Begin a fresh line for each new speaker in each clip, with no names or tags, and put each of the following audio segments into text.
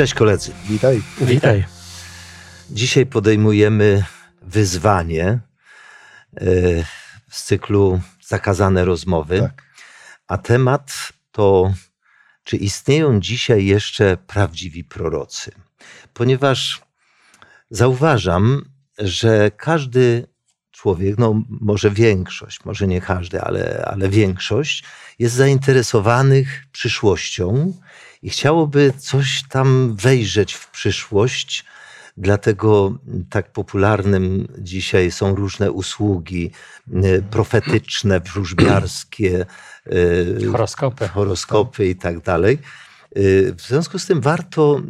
Cześć koledzy.
Witaj.
Witaj.
Dzisiaj podejmujemy wyzwanie e, z cyklu Zakazane rozmowy.
Tak.
A temat to, czy istnieją dzisiaj jeszcze prawdziwi prorocy? Ponieważ zauważam, że każdy człowiek, no może większość, może nie każdy, ale, ale większość jest zainteresowanych przyszłością i chciałoby coś tam wejrzeć w przyszłość. Dlatego tak popularnym dzisiaj są różne usługi y, profetyczne, wróżbiarskie, y,
Horoskopy.
horoskopy i tak dalej. Y, W związku z tym warto,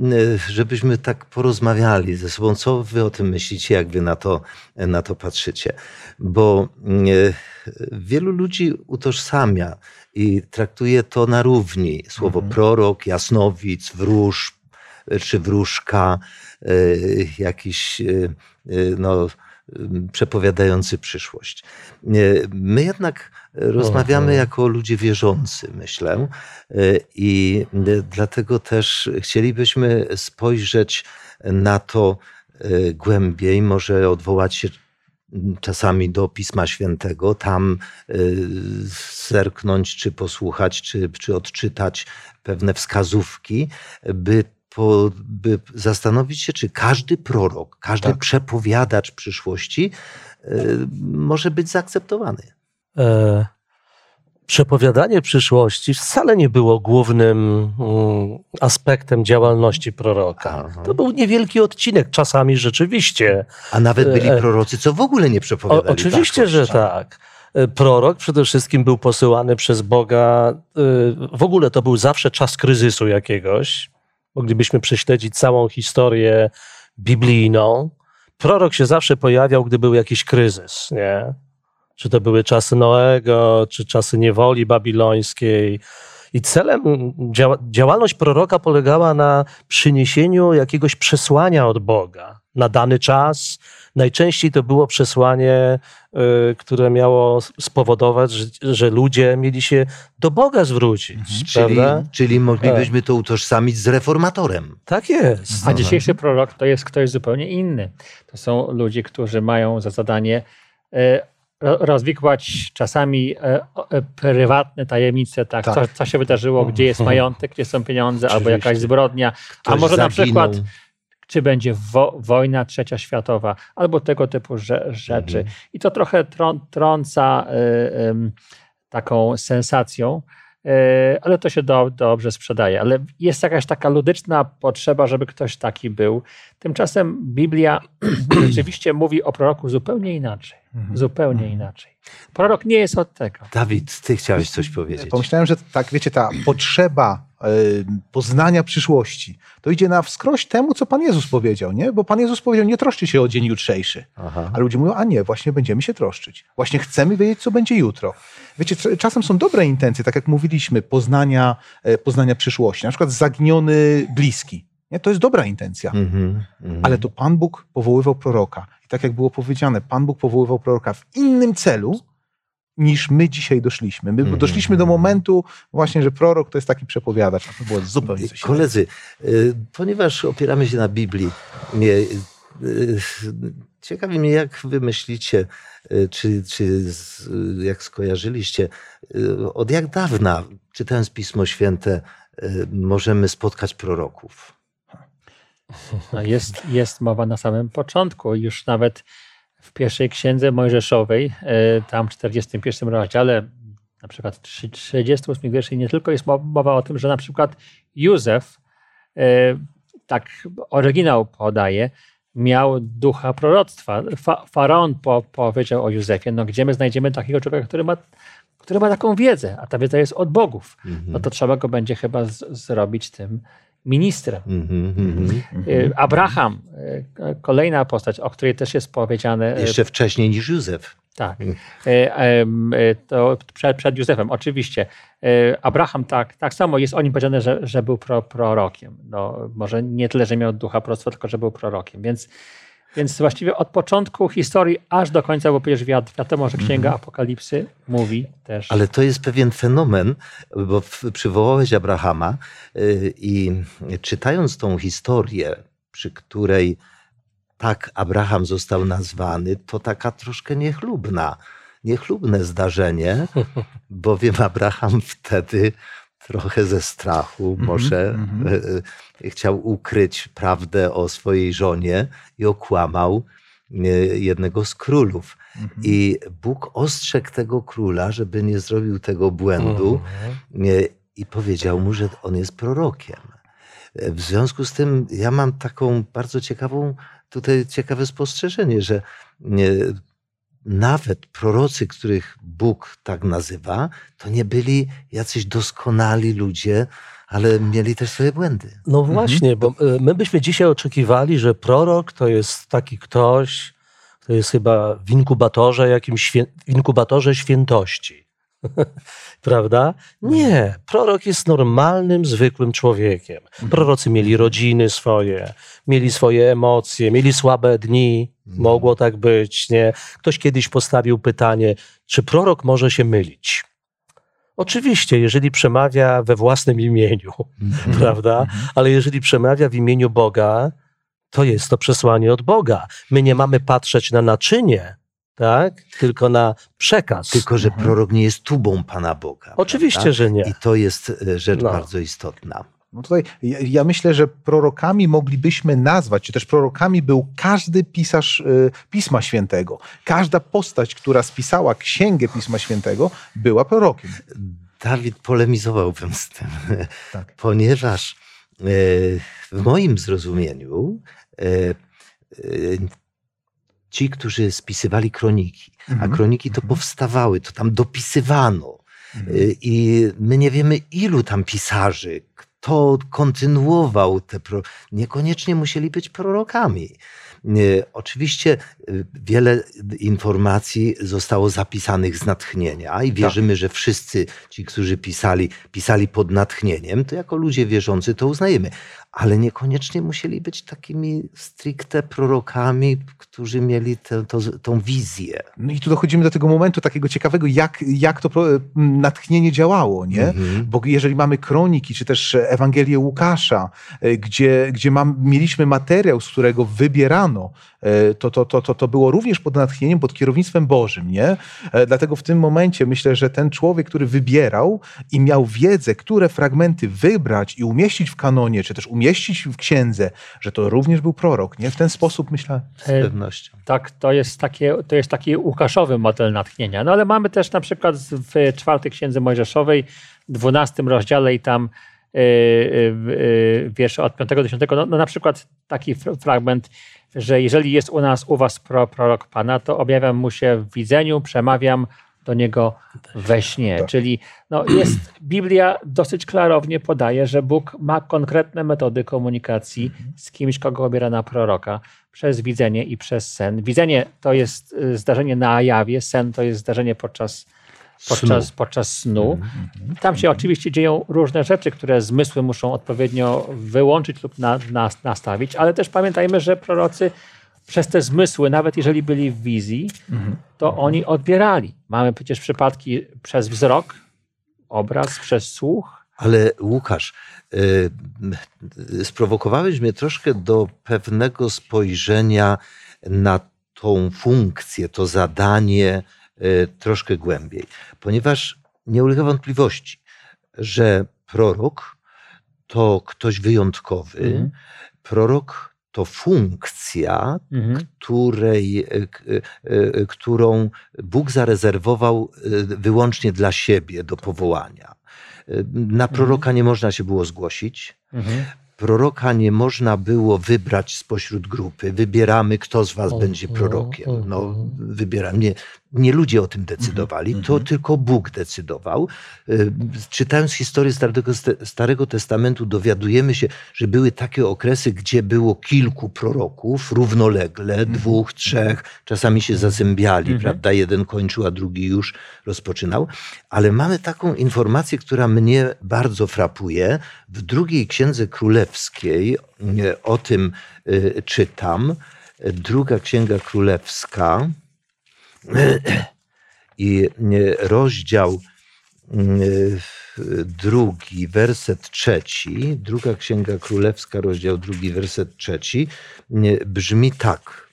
żebyśmy tak porozmawiali ze sobą, co wy o tym myślicie, jak wy na to, na to patrzycie. Bo wielu ludzi utożsamia i traktuje to na równi. Słowo prorok, jasnowic, wróż czy wróżka, y, jakiś y, y, no, przepowiadający przyszłość. My jednak rozmawiamy
Mhm.
jako ludzie wierzący, myślę, i dlatego też chcielibyśmy spojrzeć na to głębiej, może odwołać się czasami do Pisma Świętego, tam y, zerknąć, czy posłuchać, czy, czy odczytać pewne wskazówki, by, po, by zastanowić się, czy każdy prorok, każdy
Tak.
przepowiadacz przyszłości y, może być zaakceptowany.
E, przepowiadanie przyszłości wcale nie było głównym mm, aspektem działalności proroka.
Aha.
To był niewielki odcinek, czasami rzeczywiście.
A nawet byli
E,
prorocy, co w ogóle nie
O,
przepowiadali.
oczywiście, że
przyszłości.
tak. E, Prorok przede wszystkim był posyłany przez Boga. e, W ogóle to był zawsze czas kryzysu jakiegoś. Moglibyśmy prześledzić całą historię biblijną. Prorok się zawsze pojawiał, gdy był jakiś kryzys, nie? Czy to były czasy Noego, czy czasy niewoli babilońskiej. I celem dzia- działalność proroka polegała na przyniesieniu jakiegoś przesłania od Boga na dany czas. Najczęściej to było przesłanie, y, które miało spowodować, że, że ludzie mieli się do Boga zwrócić.
Czyli,
Prawda?
czyli moglibyśmy to utożsamić z reformatorem.
Tak jest.
A dzisiejszy prorok to jest ktoś zupełnie inny. To są ludzie, którzy mają za zadanie e, ro- rozwikłać czasami e, e, prywatne tajemnice, tak,
Tak.
Co, co się wydarzyło, gdzie jest majątek, gdzie są pieniądze, albo
Oczywiście.
jakaś zbrodnia, a
Ktoś
może na
zaginął.
przykład czy będzie wo, wojna trzecia światowa, albo tego typu rze, rzeczy.
Mhm.
I to trochę trą, trąca y, ym, taką sensacją, y, ale to się do, dobrze sprzedaje. Ale jest jakaś taka ludyczna potrzeba, żeby ktoś taki był. Tymczasem Biblia rzeczywiście mówi o proroku zupełnie inaczej.
Mhm.
Zupełnie inaczej. Prorok nie jest od tego.
Dawid, ty chciałeś coś powiedzieć.
Pomyślałem, że tak, wiecie, ta potrzeba e, poznania przyszłości, to idzie na wskroś temu, co Pan Jezus powiedział, nie? Bo Pan Jezus powiedział, nie troszczy się o dzień jutrzejszy.
Aha.
A ludzie mówią, a nie, właśnie będziemy się troszczyć. Właśnie chcemy wiedzieć, co będzie jutro. Wiecie, czasem są dobre intencje, tak jak mówiliśmy, poznania, e, poznania przyszłości. Na przykład zaginiony bliski. Nie? To jest dobra intencja.
Mhm, mhm.
Ale to Pan Bóg powoływał proroka. I tak jak było powiedziane, Pan Bóg powoływał proroka w innym celu, niż my dzisiaj doszliśmy. My
Mhm.
doszliśmy do momentu właśnie, że prorok to jest taki przepowiadacz, a to było zupełnie coś.
Koledzy, y, ponieważ opieramy się na Biblii, mnie, y, y, ciekawi mnie, jak wy myślicie, y, czy, czy z, y, jak skojarzyliście, y, od jak dawna, czytając Pismo Święte, y, możemy spotkać proroków?
No jest, jest mowa na samym początku, już nawet w pierwszej księdze Mojżeszowej, e, tam w 41 rozdziale, na przykład 38 wierszy, nie tylko jest mo- mowa o tym, że na przykład Józef, e, tak oryginał podaje, miał ducha proroctwa. Fa, faraon po, powiedział o Józefie, no gdzie my znajdziemy takiego człowieka, który ma, który ma taką wiedzę, a ta wiedza jest od bogów.
Mhm.
No to trzeba go będzie chyba zrobić tym ministrem.
Mhm, mhm.
Y, Abraham, y, kolejna postać, o której też jest powiedziane. y,
Jeszcze wcześniej niż Józef.
Tak.
Mhm.
To przed, przed Józefem, oczywiście. Abraham, tak, tak samo jest o nim powiedziane, że, że był pro, prorokiem. No, może nie tyle, że miał ducha proroctwa, tylko że był prorokiem. Więc Więc właściwie od początku historii aż do końca, bo przecież wiad- wiadomo, że Księga Apokalipsy mówi też.
Ale to jest pewien fenomen, bo przywołałeś Abrahama y, i czytając tą historię, przy której tak Abraham został nazwany, to taka troszkę niechlubna, niechlubne zdarzenie, bowiem Abraham wtedy trochę ze strachu może y, y, chciał ukryć prawdę o swojej żonie i okłamał y, jednego z królów. I Bóg ostrzegł tego króla, żeby nie zrobił tego błędu
Mhm.
nie, i powiedział mu, że on jest prorokiem. E, W związku z tym ja mam taką bardzo ciekawą, tutaj ciekawe spostrzeżenie, że nawet prorocy, których Bóg tak nazywa, to nie byli jacyś doskonali ludzie, ale mieli też swoje błędy.
No właśnie, bo y, my byśmy dzisiaj oczekiwali, że prorok to jest taki ktoś, kto jest chyba w inkubatorze, jakimś świę, w inkubatorze świętości. Prawda? Nie, prorok jest normalnym, zwykłym człowiekiem. Prorocy mieli rodziny swoje, mieli swoje emocje, mieli słabe dni, mogło tak być, nie? Ktoś kiedyś postawił pytanie, czy prorok może się mylić? Oczywiście, jeżeli przemawia we własnym imieniu, prawda? Ale jeżeli przemawia w imieniu Boga, to jest to przesłanie od Boga. My nie mamy patrzeć na naczynie, tak? Tylko na przekaz.
Tylko, że prorok nie jest tubą Pana Boga.
Oczywiście,
prawda?
że nie.
I to jest e, rzecz
No.
bardzo istotna.
No tutaj ja, ja myślę, że prorokami moglibyśmy nazwać, czy też prorokami był każdy pisarz y, Pisma Świętego. Każda postać, która spisała księgę Pisma Świętego, była prorokiem.
Dawid polemizowałbym z tym,
Tak.
ponieważ e, w moim zrozumieniu e, ci, którzy spisywali kroniki, a
Mhm.
kroniki to powstawały, to tam dopisywano. E, I my nie wiemy, ilu tam pisarzy, kto kontynuował te. Pro... Niekoniecznie musieli być prorokami. Nie, Oczywiście y, wiele informacji zostało zapisanych z natchnienia i wierzymy, że wszyscy ci, którzy pisali, pisali pod natchnieniem, to jako ludzie wierzący to uznajemy. Ale niekoniecznie musieli być takimi stricte prorokami, którzy mieli tę to, tą wizję.
No i tu dochodzimy do tego momentu takiego ciekawego, jak, jak to pro- m, natchnienie działało, nie?
Mhm.
Bo jeżeli mamy kroniki, czy też Ewangelię Łukasza, e, gdzie, gdzie mam, mieliśmy materiał, z którego wybierano, to, to, to, to, to było również pod natchnieniem, pod kierownictwem Bożym, nie? E, Dlatego w tym momencie myślę, że ten człowiek, który wybierał i miał wiedzę, które fragmenty wybrać i umieścić w kanonie, czy też umieścić w księdze, że to również był prorok, nie? W ten sposób myślę.
Z
E,
pewnością.
Tak, to jest, takie, to jest taki Łukaszowy model natchnienia. No ale mamy też na przykład w czwartej księdze Mojżeszowej, dwunastym rozdziale i tam yy, yy, wiersze od 5 do 10, no, no na przykład taki fr- fragment, że jeżeli jest u nas, u was pro, prorok Pana, to objawiam mu się w widzeniu, przemawiam do niego we śnie.
Tak.
Czyli no jest, Biblia dosyć klarownie podaje, że Bóg ma konkretne metody komunikacji z kimś, kogo obiera na proroka przez widzenie i przez sen. Widzenie to jest y, zdarzenie na jawie, sen to jest zdarzenie podczas, podczas,
Snu.
podczas snu. Tam się oczywiście dzieją różne rzeczy, które zmysły muszą odpowiednio wyłączyć lub na, na, nastawić, ale też pamiętajmy, że prorocy przez te zmysły, nawet jeżeli byli w wizji, to oni odbierali. Mamy przecież przypadki przez wzrok, obraz, przez słuch.
Ale Łukasz, y, y, sprowokowałeś mnie troszkę do pewnego spojrzenia na tą funkcję, to zadanie troszkę głębiej, ponieważ nie ulega wątpliwości, że prorok to ktoś wyjątkowy,
Mhm.
prorok to funkcja,
Mhm.
której, e, e, którą Bóg zarezerwował wyłącznie dla siebie do powołania. Na proroka nie można się było zgłosić.
Mhm.
Proroka nie można było wybrać spośród grupy. Wybieramy, kto z was
Mhm,
będzie prorokiem. No,
mhm.
wybieram. Nie, nie ludzie o tym decydowali, to tylko Bóg decydował. Y, Czytając historię Starego, Starego Testamentu, dowiadujemy się, że były takie okresy, gdzie było kilku proroków równolegle, dwóch, trzech, czasami się zazębiali,
Mhm.
prawda? Jeden kończył, a drugi już rozpoczynał. Ale mamy taką informację, która mnie bardzo frapuje. W drugiej księdze królewskiej y, o tym y, czytam, druga księga królewska i rozdział mm, drugi, werset trzeci, druga księga królewska, rozdział drugi, werset trzeci, brzmi tak.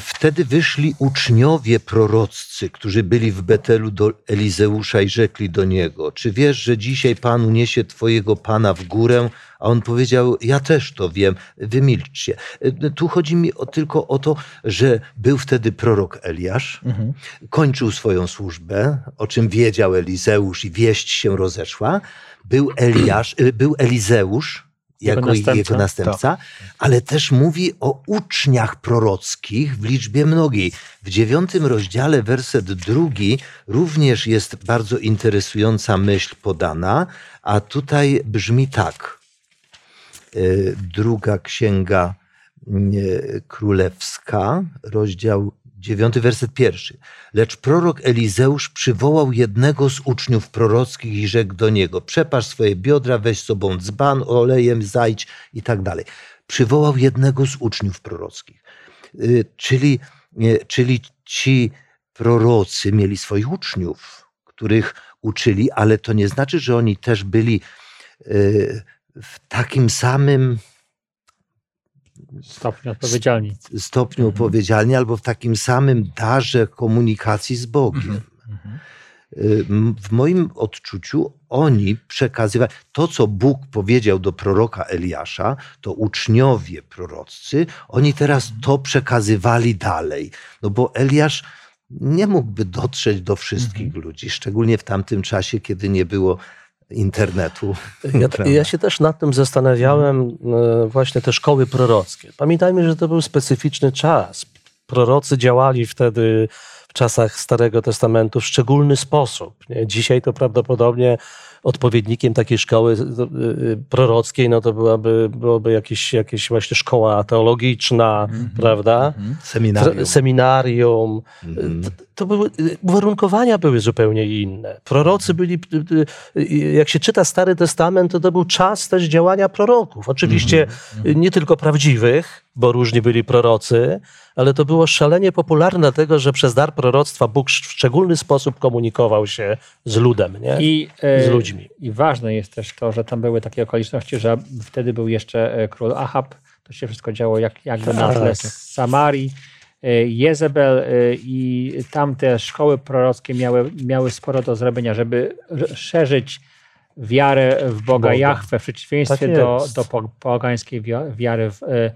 Wtedy wyszli uczniowie proroccy, którzy byli w Betelu do Elizeusza i rzekli do niego: Czy wiesz, że dzisiaj Pan uniesie Twojego Pana w górę? A on powiedział: Ja też to wiem, wymilczcie. Tu chodzi mi o, tylko o to, że był wtedy prorok Eliasz,
Mhm.
kończył swoją służbę, o czym wiedział Elizeusz i wieść się rozeszła. Był Eliasz, był Elizeusz,
Jego
jako
następca.
jego następca, ale też mówi o uczniach prorockich w liczbie mnogiej. W dziewiątym rozdziale, werset drugi, również jest bardzo interesująca myśl podana, a tutaj brzmi tak. Y, Druga księga y, królewska, rozdział dziewiąty, werset pierwszy. Lecz prorok Elizeusz przywołał jednego z uczniów prorockich i rzekł do niego: Przepasz swoje biodra, weź sobą dzban, olejem zajdź i tak dalej. Przywołał jednego z uczniów prorockich. Y, Czyli, nie, czyli ci prorocy mieli swoich uczniów, których uczyli, ale to nie znaczy, że oni też byli y, w takim samym
Stopniu odpowiedzialni.
stopniu
Mhm.
odpowiedzialni albo w takim samym darze komunikacji z Bogiem.
Mhm.
Y, m- W moim odczuciu oni przekazywali to, co Bóg powiedział do proroka Eliasza, to uczniowie proroccy, oni teraz
Mhm.
to przekazywali dalej. No bo Eliasz nie mógłby dotrzeć do wszystkich
Mhm.
ludzi, szczególnie w tamtym czasie, kiedy nie było internetu.
Ja, ja się też nad tym zastanawiałem, e, właśnie te szkoły prorockie. Pamiętajmy, że to był specyficzny czas. Prorocy działali wtedy w czasach Starego Testamentu w szczególny sposób. Dzisiaj to prawdopodobnie odpowiednikiem takiej szkoły e, prorockiej no to byłaby, byłoby jakieś, jakieś właśnie szkoła teologiczna, prawda?
Mhm.
Seminarium.
Seminarium.
Mhm.
To, to były, uwarunkowania były zupełnie inne. Prorocy byli, y, y, jak się czyta Stary Testament, to to był czas też działania proroków. Oczywiście y, nie tylko prawdziwych, bo różni byli prorocy, ale to było szalenie popularne, dlatego że przez dar proroctwa Bóg w szczególny sposób komunikował się z ludem, nie?
I, e,
z ludźmi.
I ważne jest też to, że tam były takie okoliczności, że wtedy był jeszcze e, król Ahab. To się wszystko działo jak, jakby na tle
Tak.
Samarii. E, Jezebel e, i tamte szkoły prorockie miały, miały sporo do zrobienia, żeby szerzyć wiarę w Boga
Boga.
Jahwe w przeciwieństwie
Tak
do, do po- pogańskiej wia- wiary w, e,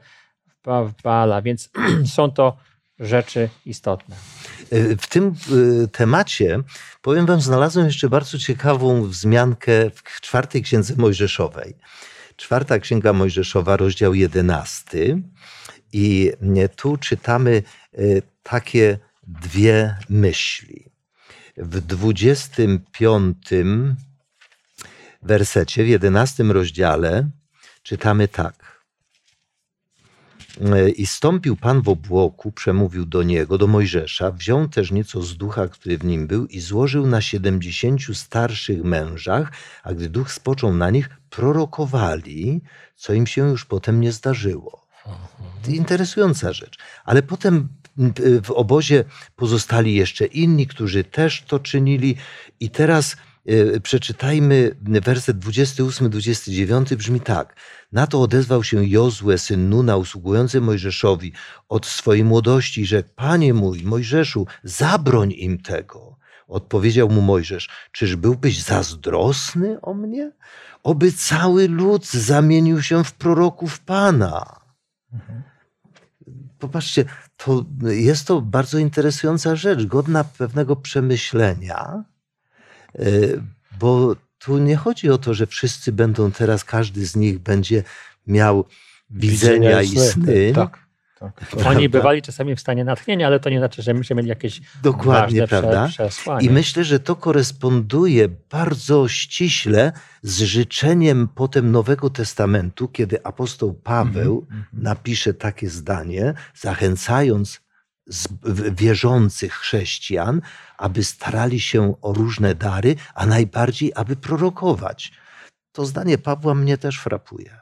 w Ba- w Baala. Więc są to rzeczy istotne.
W tym temacie, powiem wam, znalazłem jeszcze bardzo ciekawą wzmiankę w czwartej księdze Mojżeszowej. Czwarta księga Mojżeszowa, rozdział jedenasty. I tu czytamy y, takie dwie myśli. W dwudziestym piątym wersecie, w jedenastym rozdziale, czytamy tak. E, I stąpił Pan w obłoku, przemówił do niego, do Mojżesza, wziął też nieco z ducha, który w nim był i złożył na siedemdziesięciu starszych mężach, a gdy duch spoczął na nich, prorokowali, co im się już potem nie zdarzyło. Interesująca rzecz. Ale potem w obozie pozostali jeszcze inni, którzy też to czynili i teraz e, przeczytajmy werset 28-29 brzmi tak. Na to odezwał się Jozue, syn Nuna, usługujący Mojżeszowi od swojej młodości, że Panie mój, Mojżeszu, zabroń im tego. Odpowiedział mu Mojżesz, czyż byłbyś zazdrosny o mnie? Oby cały lud zamienił się w proroków Pana. Popatrzcie, to jest to bardzo interesująca rzecz, godna pewnego przemyślenia, y, bo tu nie chodzi o to, że wszyscy będą teraz, każdy z nich będzie miał widzenia,
Widzenia
i
sny.
sny.
Tak.
Prawda?
Oni bywali czasami w stanie natchnienia, ale to nie znaczy, że myśmy mieli jakieś
Dokładnie,
ważne
prawda?
Prze, przesłanie.
I myślę, że to koresponduje bardzo ściśle z życzeniem potem Nowego Testamentu, kiedy apostoł Paweł
Mhm, mhm.
napisze takie zdanie, zachęcając wierzących chrześcijan, aby starali się o różne dary, a najbardziej, aby prorokować. To zdanie Pawła mnie też frapuje.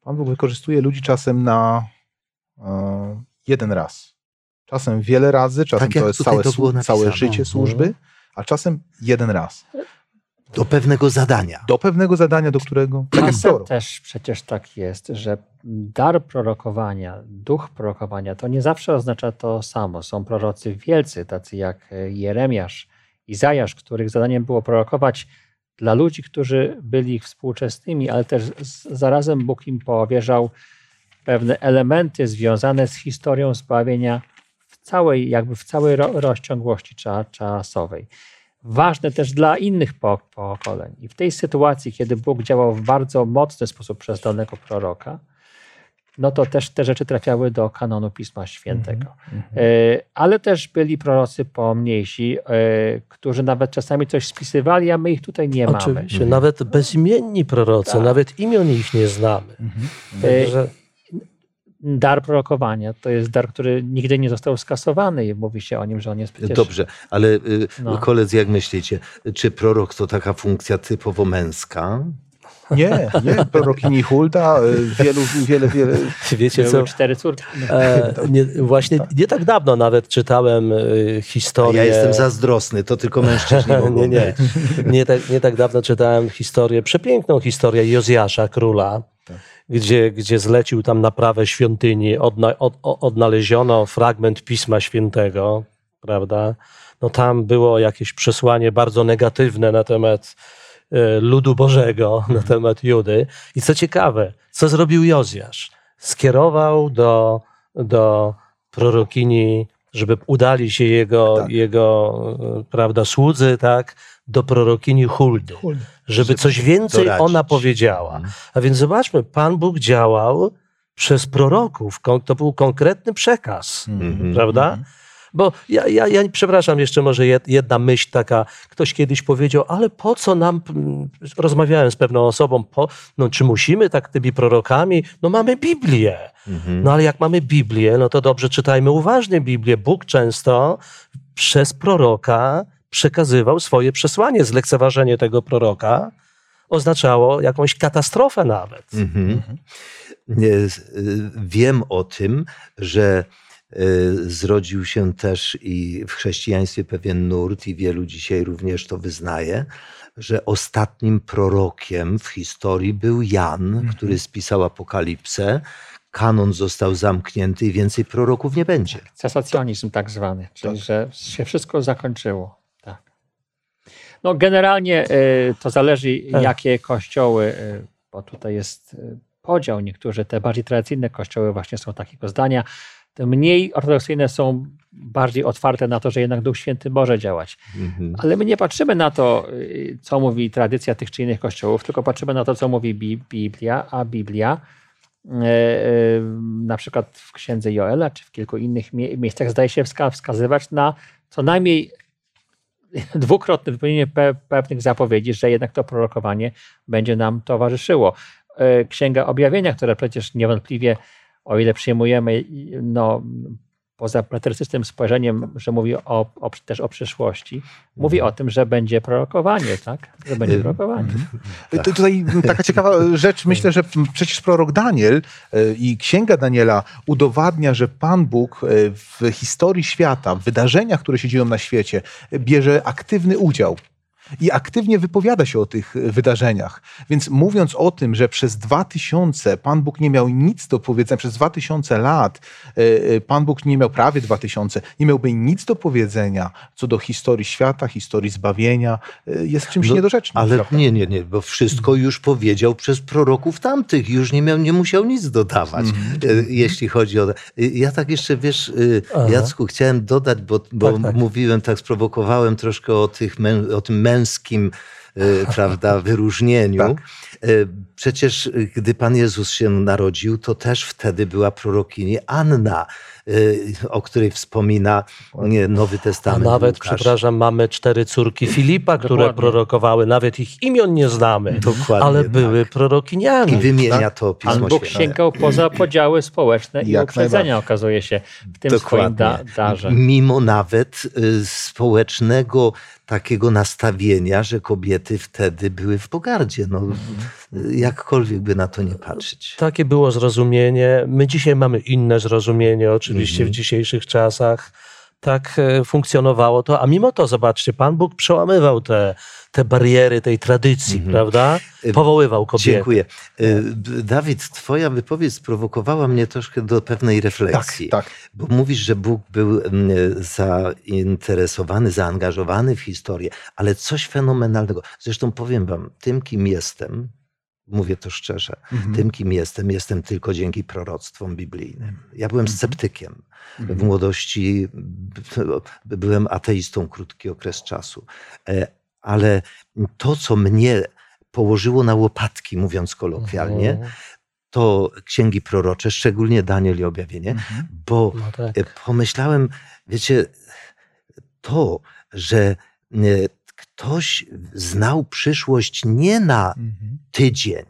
Pan Bóg wykorzystuje ludzi czasem na, jeden raz. Czasem wiele razy, czasem
Tak
to jest całe,
to
całe życie służby, a czasem jeden raz.
Do pewnego zadania.
Do pewnego zadania, do którego. Tak prorok.
też przecież tak jest, że dar prorokowania, duch prorokowania, to nie zawsze oznacza to samo. Są prorocy wielcy, tacy jak e, Jeremiasz, Izajasz, których zadaniem było prorokować dla ludzi, którzy byli ich współczesnymi, ale też zarazem Bóg im powierzał pewne elementy związane z historią zbawienia w całej, jakby w całej ro, rozciągłości cza, czasowej. Ważne też dla innych po, pokoleń. I w tej sytuacji, kiedy Bóg działał w bardzo mocny sposób przez danego proroka, no to też te rzeczy trafiały do kanonu Pisma Świętego. E, Ale też byli prorocy pomniejsi, e, którzy nawet czasami coś spisywali, a my ich tutaj nie mamy.
Oczywiście, nawet bezimienni prorocy,
Tak.
nawet imion ich nie znamy.
E,
Także
Dar prorokowania to jest dar, który nigdy nie został skasowany i mówi się o nim, że on jest przecież...
Dobrze, ale y,
No.
koledzy, jak myślicie, czy prorok to taka funkcja typowo męska?
Nie, nie. Prorokini Hulda, y, wielu, wiele, wiele.
wiecie co?
cztery córki.
E, nie, właśnie nie tak dawno nawet czytałem
A
historię.
ja jestem zazdrosny, to tylko mężczyźni mogą
nie, nie.
być.
Nie tak, nie tak dawno czytałem historię, przepiękną historię Jozjasza, króla, gdzie, gdzie zlecił tam naprawę świątyni, odna, od, odnaleziono fragment Pisma Świętego, prawda? No tam było jakieś przesłanie bardzo negatywne na temat e, ludu Bożego, na temat Judy. I co ciekawe, co zrobił Jozjasz? Skierował do, do prorokini, żeby udali się jego,
Tak.
jego e, prawda, słudzy, tak, do prorokini Huldy,
Hulda.
żeby coś więcej
doradzić.
ona powiedziała. A więc zobaczmy, Pan Bóg działał przez proroków. To był konkretny przekaz,
Mhm.
prawda? Bo ja, ja, ja, przepraszam, jeszcze może jed- jedna myśl taka. Ktoś kiedyś powiedział, ale po co nam, mm, rozmawiałem z pewną osobą, po, no, czy musimy tak tymi prorokami? No mamy Biblię.
Mhm.
No ale jak mamy Biblię, no to dobrze czytajmy uważnie Biblię. Bóg często przez proroka przekazywał swoje przesłanie. Zlekceważenie tego proroka oznaczało jakąś katastrofę nawet.
Mhm. Y, Wiem o tym, że y, zrodził się też i w chrześcijaństwie pewien nurt, i wielu dzisiaj również to wyznaje, że ostatnim prorokiem w historii był Jan, który spisał Apokalipsę. Kanon został zamknięty i więcej proroków nie będzie.
Cesacjonizm tak zwany, czyli
Tak.
że się wszystko zakończyło. No generalnie y, to zależy
Tak.
jakie kościoły, y, bo tutaj jest y, podział. Niektóre te bardziej tradycyjne kościoły właśnie są takiego zdania. Te mniej ortodoksyjne są bardziej otwarte na to, że jednak Duch Święty może działać.
Mhm.
Ale my nie patrzymy na to, co mówi tradycja tych czy innych kościołów, tylko patrzymy na to, co mówi Bi- Biblia, a Biblia e, e, na przykład w księdze Joela, czy w kilku innych mie- miejscach zdaje się wska- wskazywać na co najmniej dwukrotne wypełnienie pe- pewnych zapowiedzi, że jednak to prorokowanie będzie nam towarzyszyło. E, Księga Objawienia, która przecież niewątpliwie, o ile przyjmujemy no, poza platerystycznym spojrzeniem, że mówi o, o, też o przyszłości, mówi o tym, że będzie prorokowanie, tak? Że będzie
Y,
prorokowanie.
Tu- Tutaj taka ciekawa rzecz, myślę, że przecież prorok Daniel e, i księga Daniela udowadnia, że Pan Bóg w historii świata, w wydarzeniach, które się dzieją na świecie, bierze aktywny udział. I aktywnie wypowiada się o tych e, wydarzeniach. Więc mówiąc o tym, że przez 2000 Pan Bóg nie miał nic do powiedzenia, przez 2000 lat e, e, Pan Bóg nie miał prawie 2000, nie miałby nic do powiedzenia co do historii świata, historii zbawienia, jest czymś
No,
niedorzecznym.
Ale
prawda?
nie, nie, nie, bo wszystko już powiedział przez proroków tamtych, już nie, miał, nie musiał nic dodawać, e, jeśli chodzi o... Ja tak jeszcze, wiesz,
Aha.
Jacku, chciałem dodać, bo, bo
Tak, tak.
mówiłem, tak sprowokowałem troszkę o, tych mę, o tym męskim e, prawda, wyróżnieniu.
Tak.
E, Przecież e, gdy Pan Jezus się narodził, to też wtedy była prorokini Anna, o której wspomina Nowy
A
Testament.
nawet,
Łukasz.
przepraszam, mamy cztery córki Filipa, które
Dokładnie.
prorokowały, nawet ich imion nie znamy,
Dokładnie
ale
tak.
były prorokiniami.
I wymienia
Tak?
to
Pan
Pismo
Bóg
Święte.
sięgał poza podziały społeczne i
Jak
uprzedzenia, okazuje się, w tym swoim da, darze.
Mimo nawet y, społecznego takiego nastawienia, że kobiety wtedy były w pogardzie. No, y, jakkolwiek by na to nie patrzeć.
Takie było zrozumienie. My dzisiaj mamy inne zrozumienie, oczywiście
Mhm.
w dzisiejszych czasach. Tak e, funkcjonowało to, a mimo to, zobaczcie, Pan Bóg przełamywał te, te bariery tej tradycji,
Mhm.
prawda?
Y,
Powoływał kobiety.
Dziękuję. Y, Dawid, twoja wypowiedź sprowokowała mnie troszkę do pewnej
Tak,
refleksji.
tak.
Bo mówisz, że Bóg był zainteresowany, zaangażowany w historię, ale coś fenomenalnego. Zresztą powiem wam, tym kim jestem, mówię to szczerze,
Mhm.
tym kim jestem, jestem tylko dzięki proroctwom biblijnym. Ja byłem
Mhm.
sceptykiem. W
Mhm.
młodości byłem ateistą krótki okres czasu. Ale to, co mnie położyło na łopatki, mówiąc kolokwialnie,
Mhm.
to księgi prorocze, szczególnie Daniel i Objawienie,
Mhm.
bo
No tak.
e, pomyślałem, wiecie, to, że e, ktoś znał przyszłość nie na
Mhm.
tydzień,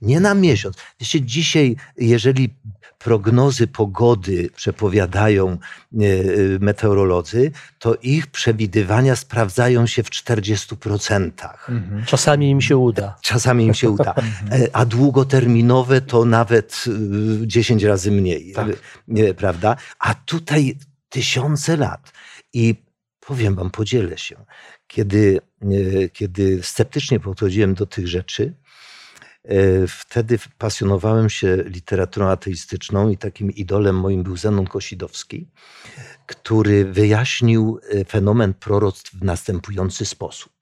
nie na miesiąc. Wiecie, dzisiaj, jeżeli prognozy pogody przepowiadają e, e, meteorolodzy, to ich przewidywania sprawdzają się w 40%.
Mhm.
Czasami im się uda.
Czasami im się uda. E, A długoterminowe to nawet y, 10 razy mniej,
Tak.
prawda? A tutaj tysiące lat. I powiem wam, podzielę się. Kiedy, kiedy sceptycznie podchodziłem do tych rzeczy, wtedy pasjonowałem się literaturą ateistyczną i takim idolem moim był Zenon Kosidowski, który wyjaśnił y, fenomen proroctw w następujący sposób.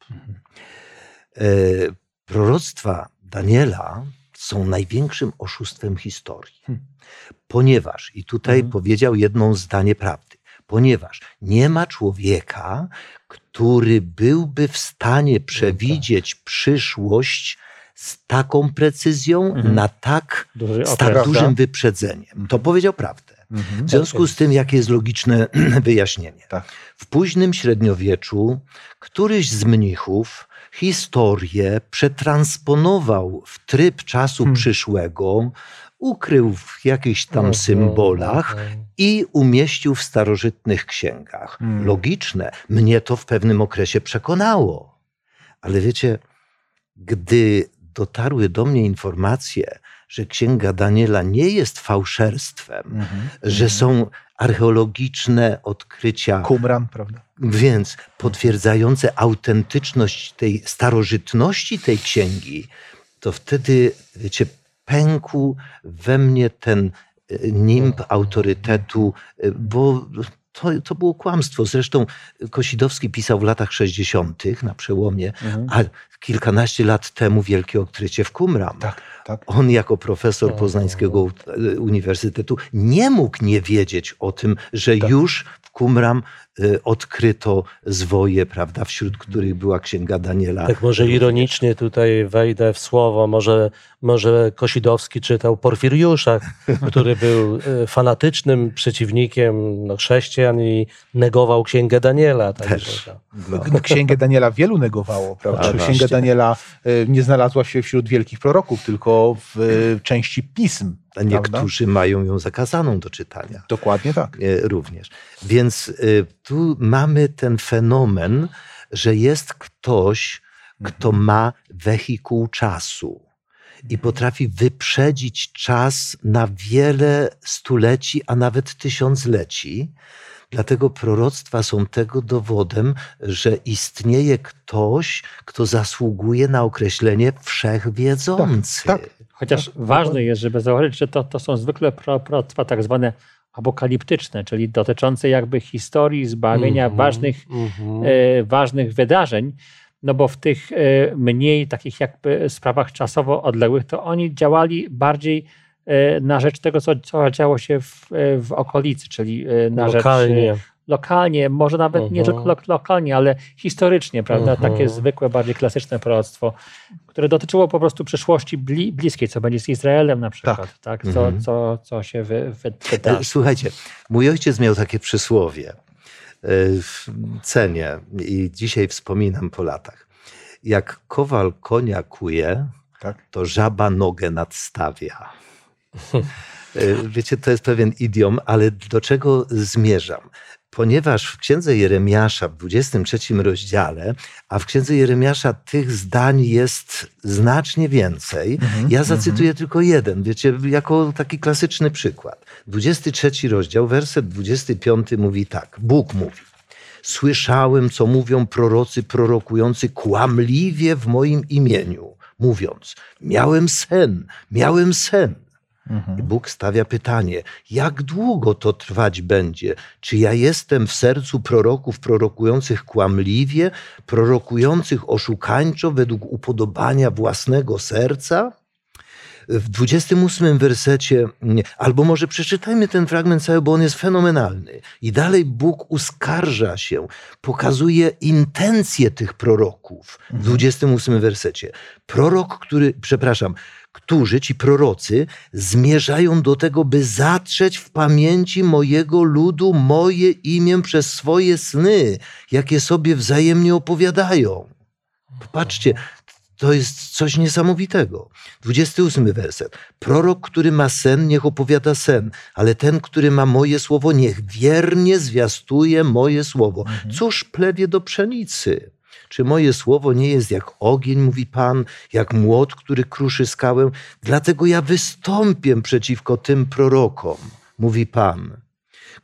E, proroctwa Daniela są największym oszustwem historii.
Hmm.
Ponieważ, i tutaj
Mhm.
powiedział jedno zdanie prawdy, ponieważ nie ma człowieka, który byłby w stanie przewidzieć przyszłość z taką precyzją,
Mhm.
na tak,
Duży
z tak
prawda?
dużym wyprzedzeniem. To powiedział prawdę.
Mhm.
W związku z tym, jakie jest logiczne wyjaśnienie?
Tak.
W późnym średniowieczu któryś z mnichów historię przetransponował w tryb czasu
Hmm.
przyszłego, ukrył w jakichś tam symbolach i umieścił w starożytnych księgach.
Hmm.
Logiczne. Mnie to w pewnym okresie przekonało. Ale wiecie, gdy dotarły do mnie informacje, że księga Daniela nie jest fałszerstwem,
Mhm.
że są archeologiczne odkrycia,
Qumran, prawda?
więc potwierdzające autentyczność tej starożytności tej księgi, to wtedy, wiecie, pękł we mnie ten e, nimb autorytetu, e, bo to, to było kłamstwo. Zresztą Kosidowski pisał w latach 60. na przełomie,
Mhm.
a kilkanaście lat temu wielkie odkrycie w Qumran.
Tak, tak.
On jako profesor
Mhm.
Poznańskiego e, Uniwersytetu nie mógł nie wiedzieć o tym, że
Tak.
już w Qumran e, odkryto zwoje, prawda, wśród których była księga Daniela.
Tak może ironicznie tutaj wejdę w słowo, może, może Kosidowski czytał Porfiriusza, który był e, fanatycznym przeciwnikiem no, chrześcijan i negował księgę Daniela. Także,
No.
K- Księgę Daniela wielu negowało, prawda? Księga Daniela e, nie znalazła się wśród wielkich proroków, tylko w e, części pism.
A niektórzy mają ją zakazaną do czytania.
Dokładnie tak.
e, również. Więc e, tu mamy ten fenomen, że jest ktoś, kto ma wehikuł czasu i potrafi wyprzedzić czas na wiele stuleci, a nawet tysiącleci. Dlatego proroctwa są tego dowodem, że istnieje ktoś, kto zasługuje na określenie wszechwiedzący.
Tak, tak.
Chociaż ważne jest, żeby zauważyć, że to, to są zwykle pro- proroctwa tak zwane apokaliptyczne, czyli dotyczące jakby historii, zbawienia
Mhm,
ważnych,
mhm.
e, ważnych wydarzeń. No bo w tych e, mniej takich jakby sprawach czasowo odległych, to oni działali bardziej na rzecz tego, co, co działo się w, e, w okolicy, czyli e, na rzecz
Lokalnie.
e, lokalnie, może nawet nie
Mhm.
tylko lo, lokalnie, ale historycznie, prawda?
Mhm.
Takie zwykłe, bardziej klasyczne proroctwo, które dotyczyło po prostu przyszłości bli, bliskiej, co będzie z Izraelem na przykład, tak? Co,
Mhm.
co, co się wy, wy,
E,
wydarzy.
Słuchajcie, mój ojciec miał takie przysłowie. e, w- Cenię i dzisiaj wspominam po latach. Jak kowal konia kuje,
tak.
to żaba nogę nadstawia. E, Wiecie, to jest pewien idiom, ale do czego zmierzam? ponieważ w księdze Jeremiasza w 23 rozdziale, a w księdze Jeremiasza tych zdań jest znacznie więcej,
Mhm,
ja zacytuję tylko jeden, wiecie, jako taki klasyczny przykład. 23 rozdział, werset 25 mówi tak, Bóg mówi. Słyszałem, co mówią prorocy prorokujący kłamliwie w moim imieniu, mówiąc: Miałem sen, miałem sen. I Bóg stawia pytanie: jak długo to trwać będzie? Czy ja jestem w sercu proroków prorokujących kłamliwie, prorokujących oszukańczo według upodobania własnego serca? W 28 wersecie, albo może przeczytajmy ten fragment cały, bo on jest fenomenalny. I dalej Bóg uskarża się, pokazuje intencje tych proroków. W 28 wersecie. Prorok, który, przepraszam, którzy, ci prorocy, zmierzają do tego, by zatrzeć w pamięci mojego ludu moje imię przez swoje sny, jakie sobie wzajemnie opowiadają. Popatrzcie, to jest coś niesamowitego. 28 werset. Prorok, który ma sen, niech opowiada sen, ale ten, który ma moje słowo, niech wiernie zwiastuje moje słowo. Cóż plewie do pszenicy? Czy moje słowo nie jest jak ogień, mówi Pan, jak młot, który kruszy skałę? Dlatego ja wystąpię przeciwko tym prorokom, mówi Pan,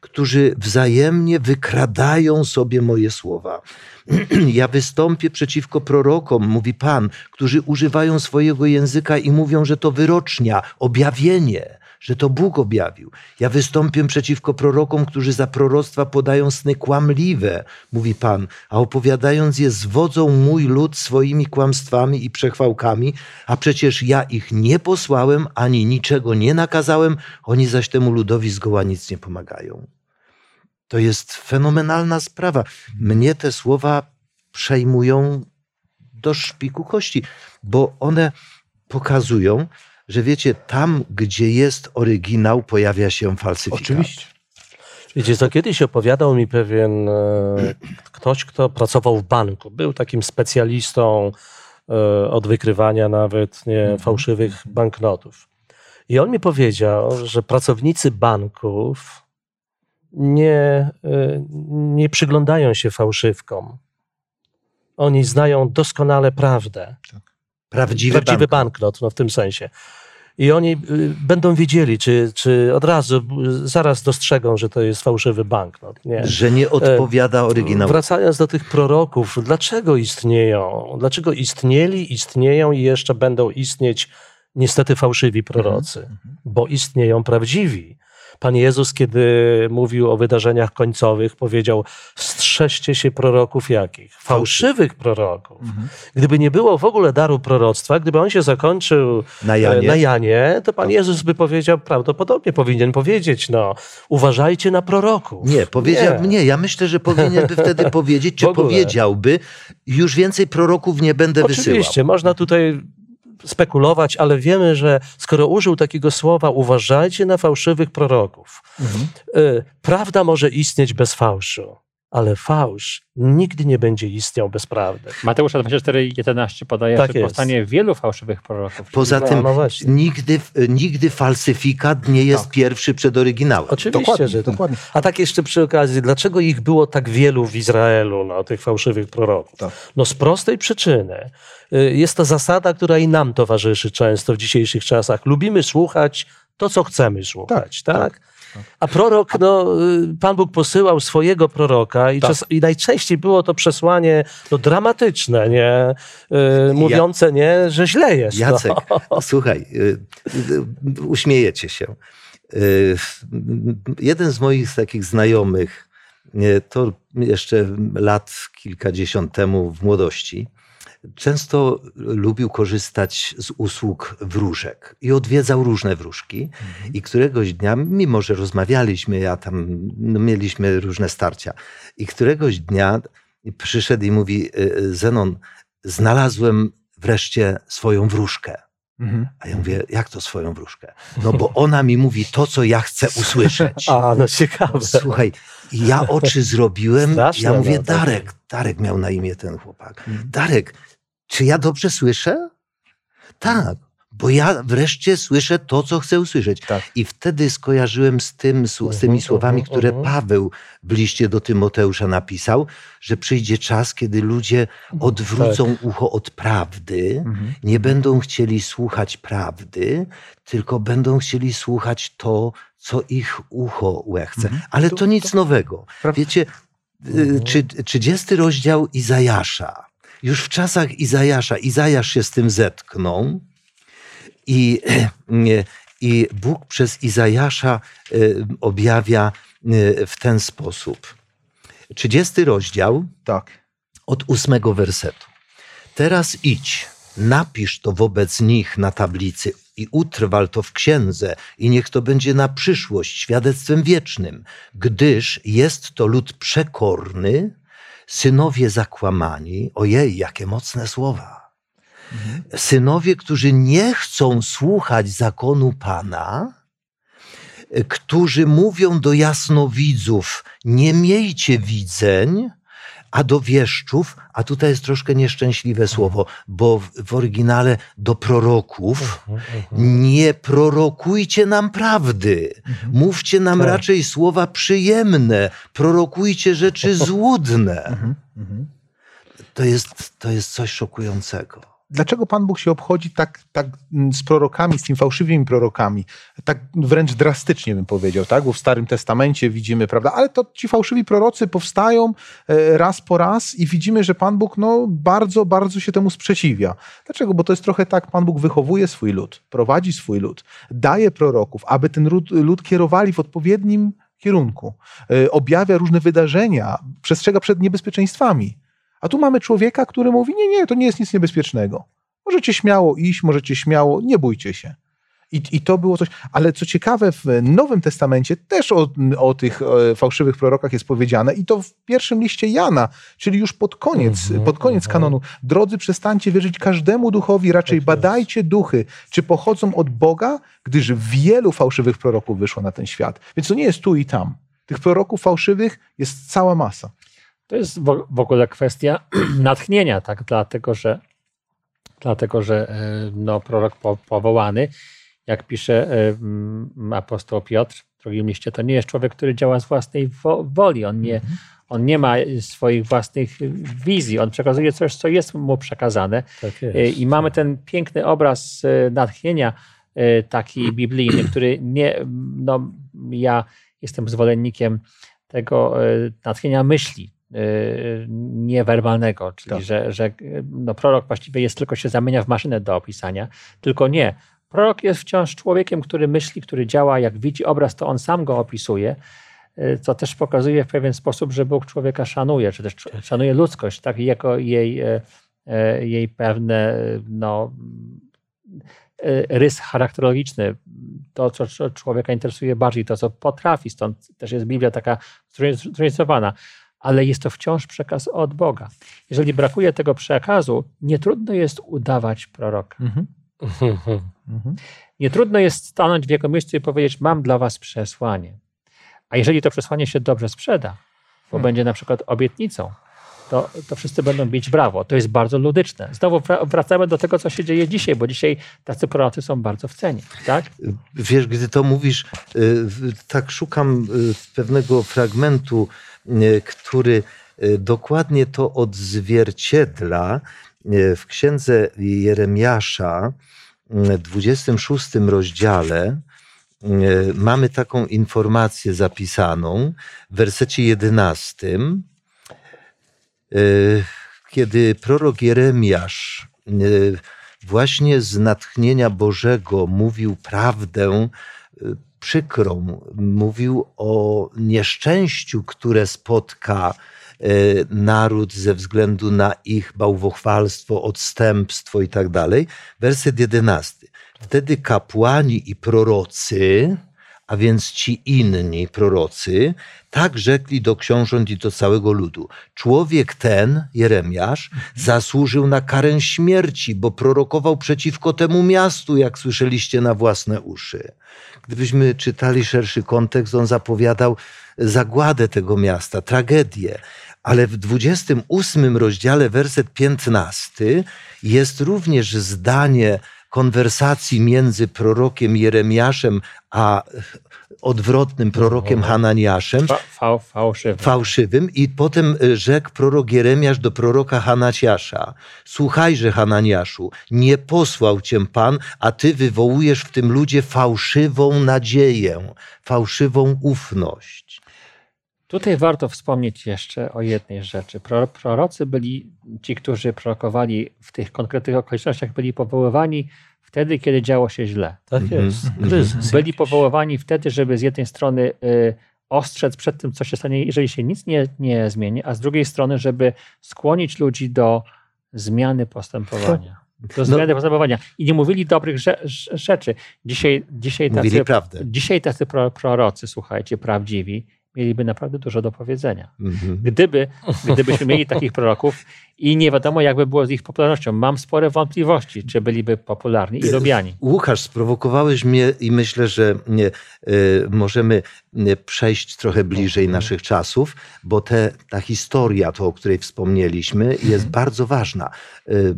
którzy wzajemnie wykradają sobie moje słowa. Ja wystąpię przeciwko prorokom, mówi Pan, którzy używają swojego języka i mówią, że to wyrocznia, objawienie, że to Bóg objawił. Ja wystąpię przeciwko prorokom, którzy za proroctwa podają sny kłamliwe, mówi Pan, a opowiadając je zwodzą mój lud swoimi kłamstwami i przechwałkami, a przecież ja ich nie posłałem, ani niczego nie nakazałem, oni zaś temu ludowi zgoła nic nie pomagają. To jest fenomenalna sprawa. Mnie te słowa przejmują do szpiku kości, bo one pokazują, że wiecie, tam, gdzie jest oryginał, pojawia się falsyfikat.
Oczywiście.
Wiecie, to kiedyś opowiadał mi pewien e, ktoś, kto pracował w banku. Był takim specjalistą e, od wykrywania nawet nie, fałszywych banknotów. I on mi powiedział, że pracownicy banków nie, e, nie przyglądają się fałszywkom. Oni znają doskonale prawdę.
Prawdziwy,
Prawdziwy
bank.
banknot, no w tym sensie. I oni y, będą wiedzieli, czy, czy od razu, zaraz dostrzegą, że to jest fałszywy banknot. Nie?
Że nie odpowiada oryginałowi.
Wracając do tych proroków, dlaczego istnieją? Dlaczego istnieli, istnieją i jeszcze będą istnieć niestety fałszywi prorocy? Bo istnieją prawdziwi. Pan Jezus, kiedy mówił o wydarzeniach końcowych, powiedział: strzeżcie się proroków jakich? Fałszywych proroków. Gdyby nie było w ogóle daru proroctwa, gdyby on się zakończył
Na
e,
Janie.
na Janie to Pan Jezus by powiedział, prawdopodobnie powinien powiedzieć, no, uważajcie na proroków.
Nie, powiedział, nie. ja myślę, że powinien by wtedy powiedzieć, czy powiedziałby, już więcej proroków nie będę wysyłał.
Oczywiście, można tutaj spekulować, ale wiemy, że skoro użył takiego słowa, uważajcie na fałszywych proroków. Y, Prawda może istnieć bez fałszu, ale fałsz nigdy nie będzie istniał bez prawdy.
Mateusza 24:11 podaje,
Tak
że
jest.
powstanie wielu fałszywych proroków.
Poza
No,
tym
no
nigdy, nigdy falsyfikat nie jest
Tak.
pierwszy przed oryginałem.
Oczywiście,
Dokładnie,
że tak.
dokładnie.
A tak jeszcze przy okazji, dlaczego ich było tak wielu w Izraelu, no, tych fałszywych proroków?
Tak.
No z prostej przyczyny. Y, Jest to zasada, która i nam towarzyszy często w dzisiejszych czasach. Lubimy słuchać to, co chcemy słuchać, tak? A prorok, no, y, Pan Bóg posyłał swojego proroka i,
Tak.
czas, i najczęściej było to przesłanie no, dramatyczne, nie? Y, mówiące, nie, że źle jest.
Jacek,
No.
słuchaj, y, y, uśmiejecie się. Y, Jeden z moich takich znajomych, y, to jeszcze lat kilkadziesiąt temu w młodości, często lubił korzystać z usług wróżek i odwiedzał różne wróżki. I któregoś dnia, mimo że rozmawialiśmy, ja tam no, mieliśmy różne starcia, i któregoś dnia przyszedł i mówi: y, Zenon, znalazłem wreszcie swoją wróżkę.
Mhm.
A ja mówię, jak to swoją wróżkę? No bo ona mi mówi to, co ja chcę usłyszeć.
A, no ciekawe.
Słuchaj, ja oczy zrobiłem,
Straszne,
ja mówię,
no.
Darek, Darek miał na imię ten chłopak. Darek, czy ja dobrze słyszę? Tak. bo ja wreszcie słyszę to, co chcę usłyszeć.
Tak.
I wtedy skojarzyłem z, tym, z tymi słowami,
mhm,
które
mhm.
Paweł w liście do Tymoteusza napisał, że przyjdzie czas, kiedy ludzie odwrócą ucho od prawdy, nie będą chcieli słuchać prawdy, tylko będą chcieli słuchać to, co ich ucho łechce. Ale
To-
to nic nowego.
Pra-
Wiecie, y, czy, 30 rozdział Izajasza. Już w czasach Izajasza, Izajasz się z tym zetknął i, i Bóg przez Izajasza y, objawia y, w ten sposób. 30 rozdział
Tak.
od ósmego wersetu. Teraz idź, napisz to wobec nich na tablicy i utrwal to w księdze i niech to będzie na przyszłość świadectwem wiecznym, gdyż jest to lud przekorny, synowie zakłamani. Ojej, jakie mocne słowa. Synowie, którzy nie chcą słuchać zakonu Pana, którzy mówią do jasnowidzów, nie miejcie widzeń, a do wieszczów, a tutaj jest troszkę nieszczęśliwe słowo, bo w, w oryginale do proroków, nie prorokujcie nam prawdy. Mówcie nam
Tak.
raczej słowa przyjemne, prorokujcie rzeczy złudne.
Mhm. Mhm.
To jest, to jest coś szokującego.
Dlaczego Pan Bóg się obchodzi tak, tak mm, z prorokami, z tymi fałszywymi prorokami? Tak wręcz drastycznie bym powiedział, tak? Bo w Starym Testamencie widzimy, prawda? Ale to ci fałszywi prorocy powstają e, raz po raz i widzimy, że Pan Bóg no, bardzo, bardzo się temu sprzeciwia. Dlaczego? Bo to jest trochę tak, Pan Bóg wychowuje swój lud, prowadzi swój lud, daje proroków, aby ten lud, lud kierowali w odpowiednim kierunku, e, objawia różne wydarzenia, przestrzega przed niebezpieczeństwami. A tu mamy człowieka, który mówi: Nie, nie, to nie jest nic niebezpiecznego. Możecie śmiało iść, możecie śmiało, nie bójcie się. I, I to było coś. Ale co ciekawe, w Nowym Testamencie też o, o tych e, fałszywych prorokach jest powiedziane, i to w pierwszym liście Jana, czyli już pod koniec,
Mhm,
pod koniec
mhm.
kanonu. Drodzy, przestańcie wierzyć każdemu duchowi, raczej
Tak jest.
badajcie duchy, czy pochodzą od Boga, gdyż wielu fałszywych proroków wyszło na ten świat. Więc to nie jest tu i tam. Tych proroków fałszywych jest cała masa.
To jest w ogóle kwestia natchnienia, tak? Dlatego, że, dlatego, że e, no, prorok po, powołany, jak pisze e, apostoł Piotr w drugim liście, to nie jest człowiek, który działa z własnej wo woli. On nie, on nie ma swoich własnych wizji. On przekazuje coś, co jest mu przekazane.
Tak
E,
jest.
I mamy ten piękny obraz natchnienia, taki biblijny, który nie, no, ja jestem zwolennikiem tego natchnienia myśli niewerbalnego, czyli
Tak.
że, że e, no, prorok właściwie jest tylko się zamienia w maszynę do opisania, tylko nie. Prorok jest wciąż człowiekiem, który myśli, który działa, jak widzi obraz, to on sam go opisuje, e, co też pokazuje w pewien sposób, że Bóg człowieka szanuje, czy też szanuje ludzkość, tak, i jako jej, jej pewne no, rys charakterologiczny, to, co co człowieka interesuje bardziej, to, co potrafi. Stąd też jest Biblia taka zróżnicowana. Ale jest to wciąż przekaz od Boga. Jeżeli brakuje tego przekazu, nie trudno jest udawać proroka.
Mhm.
Mhm.
Mhm.
Nie trudno jest stanąć w jego miejscu i powiedzieć: Mam dla was przesłanie. A jeżeli to przesłanie się dobrze sprzeda, bo
Hmm.
będzie na przykład obietnicą, to, to wszyscy będą bić brawo. To jest bardzo ludyczne. Znowu wra- wracamy do tego, co się dzieje dzisiaj, bo dzisiaj tacy prorocy są bardzo w cenie. Tak?
Wiesz, gdy to mówisz, y, tak szukam y, pewnego fragmentu, który y, dokładnie to odzwierciedla y, w księdze Jeremiasza, y, 26 rozdziale. y, Mamy taką informację zapisaną w wersecie 11, y, kiedy prorok Jeremiasz y, właśnie z natchnienia Bożego mówił prawdę y, przykrą, mówił o nieszczęściu, które spotka y, naród ze względu na ich bałwochwalstwo, odstępstwo i tak. Werset jedenasty. Wtedy kapłani i prorocy, a więc ci inni prorocy, tak rzekli do książąt i do całego ludu. Człowiek ten, Jeremiasz, zasłużył na karę śmierci, bo prorokował przeciwko temu miastu, jak słyszeliście na własne uszy. Gdybyśmy czytali szerszy kontekst, on zapowiadał zagładę tego miasta, tragedię. Ale w 28 rozdziale, werset 15, jest również zdanie konwersacji między prorokiem Jeremiaszem a odwrotnym prorokiem Hananiaszem,
Fa, fa, fałszywy.
fałszywym i potem y, rzekł prorok Jeremiasz do proroka Hananiasza słuchajże Hananiaszu, nie posłał cię Pan, a ty wywołujesz w tym ludzie fałszywą nadzieję, fałszywą ufność.
Tutaj warto wspomnieć jeszcze o jednej rzeczy. Pro- Prorocy byli, ci, którzy prorokowali w tych konkretnych okolicznościach, byli powoływani wtedy, kiedy działo się źle.
Tak
Mhm,
jest.
mhm.
Kryzys.
Byli
jakiś.
powoływani wtedy, żeby z jednej strony y, ostrzec przed tym, co się stanie, jeżeli się nic nie, nie zmieni, a z drugiej strony, żeby skłonić ludzi do zmiany postępowania. Do
No-
zmiany postępowania. I nie mówili dobrych rze- rze- rzeczy. Dzisiaj, dzisiaj
Mówili
tacy,
prawdę.
dzisiaj tacy pro, prorocy, słuchajcie, prawdziwi, mieliby naprawdę dużo do powiedzenia.
Mhm.
Gdyby, gdybyśmy mieli takich proroków i nie wiadomo, jakby było z ich popularnością. Mam spore wątpliwości, czy byliby popularni i lubiani.
Łukasz, sprowokowałeś mnie i myślę, że nie, y, możemy przejść trochę bliżej naszych czasów, bo te, ta historia, to o której wspomnieliśmy, jest bardzo ważna. Y,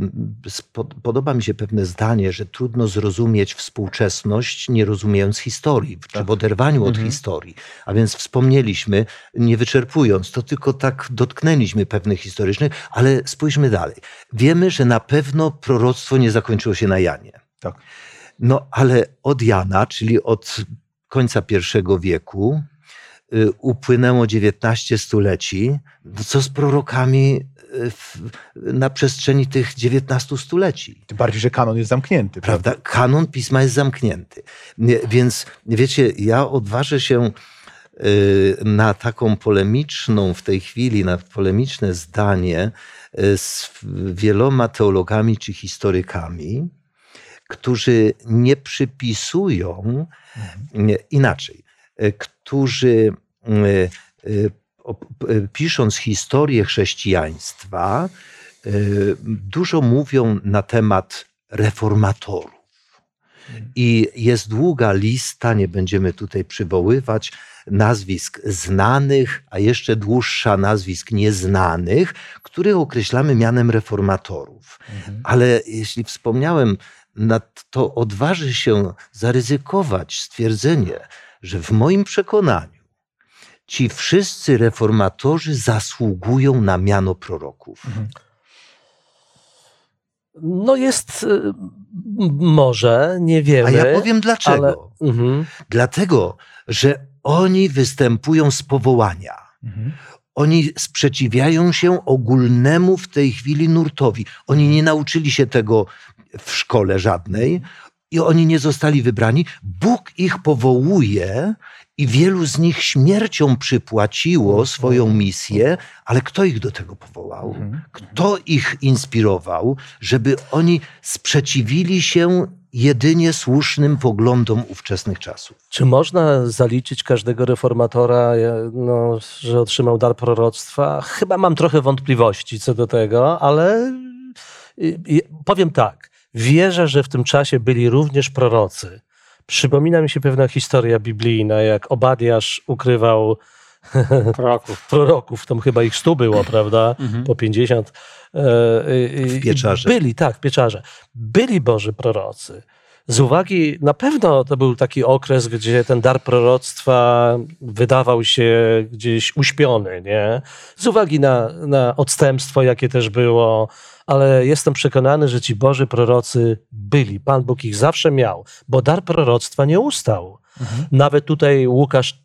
spo- Podoba mi się pewne zdanie, że trudno zrozumieć współczesność, nie rozumiejąc historii, czy w oderwaniu od historii. A więc wspomnieliśmy, nie wyczerpując, to tylko tak dotknęliśmy pewnych historycznych, ale spójrzmy dalej. Wiemy, że na pewno proroctwo nie zakończyło się na Janie.
Tak.
No ale od Jana, czyli od końca I wieku, y, upłynęło 19 stuleci. No co z prorokami y, w, na przestrzeni tych 19 stuleci?
Tym bardziej, że kanon jest zamknięty.
Prawda? Kanon pisma jest zamknięty. Więc wiecie, ja odważę się y, na taką polemiczną w tej chwili, na polemiczne zdanie z wieloma teologami czy historykami, którzy nie przypisują nie, inaczej, y, którzy pisząc historię chrześcijaństwa, dużo mówią na temat reformatorów. I jest długa lista, nie będziemy tutaj przywoływać nazwisk znanych, a jeszcze dłuższa nazwisk nieznanych, których określamy mianem reformatorów. Ale jeśli wspomniałem, na to odważy się zaryzykować stwierdzenie, że w moim przekonaniu ci wszyscy reformatorzy zasługują na miano proroków.
No jest y, może, nie wiemy.
A ja powiem dlaczego.
Ale, mhm.
Dlatego, że oni występują z powołania.
Mhm.
Oni sprzeciwiają się ogólnemu w tej chwili nurtowi. Oni nie nauczyli się tego w szkole żadnej i oni nie zostali wybrani. Bóg ich powołuje i wielu z nich śmiercią przypłaciło swoją misję, ale kto ich do tego powołał?
Mhm.
Kto ich inspirował, żeby oni sprzeciwili się jedynie słusznym poglądom ówczesnych czasów?
Czy można zaliczyć każdego reformatora, e, no, że otrzymał dar proroctwa? Chyba mam trochę wątpliwości co do tego, ale y, y, powiem tak. Wierzę, że w tym czasie byli również prorocy. Przypomina mi się pewna historia biblijna, jak Obadiasz ukrywał
Proroków.
proroków, tam chyba ich stu było, prawda? Po 50. E,
W pieczarze.
Byli, tak, w pieczarze. Byli Boży prorocy. Z uwagi, na pewno to był taki okres, gdzie ten dar proroctwa wydawał się gdzieś uśpiony, nie? Z uwagi na, na odstępstwo, jakie też było, ale jestem przekonany, że ci Boży prorocy byli. Pan Bóg ich zawsze miał, bo dar proroctwa nie ustał. Nawet tutaj Łukasz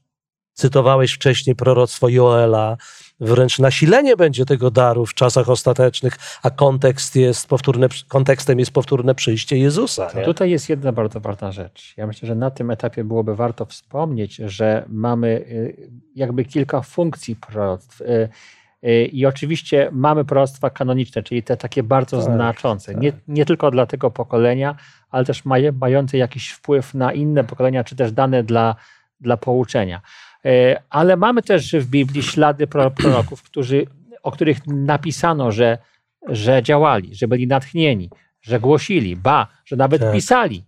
cytowałeś wcześniej proroctwo Joela, wręcz nasilenie będzie tego daru w czasach ostatecznych, a kontekst jest powtórne, kontekstem jest powtórne przyjście Jezusa.
Tutaj jest jedna bardzo ważna rzecz. Ja myślę, że na tym etapie byłoby warto wspomnieć, że mamy y, jakby kilka funkcji proroctw. Y, y, I oczywiście mamy proroctwa kanoniczne, czyli te takie bardzo
Tak,
znaczące.
tak.
Nie, nie tylko dla tego pokolenia, ale też mające jakiś wpływ na inne pokolenia, czy też dane dla, dla pouczenia. Y, Ale mamy też w Biblii ślady pro- proroków, którzy, o których napisano, że, że działali, że byli natchnieni, że głosili, ba, że nawet
Tak.
pisali,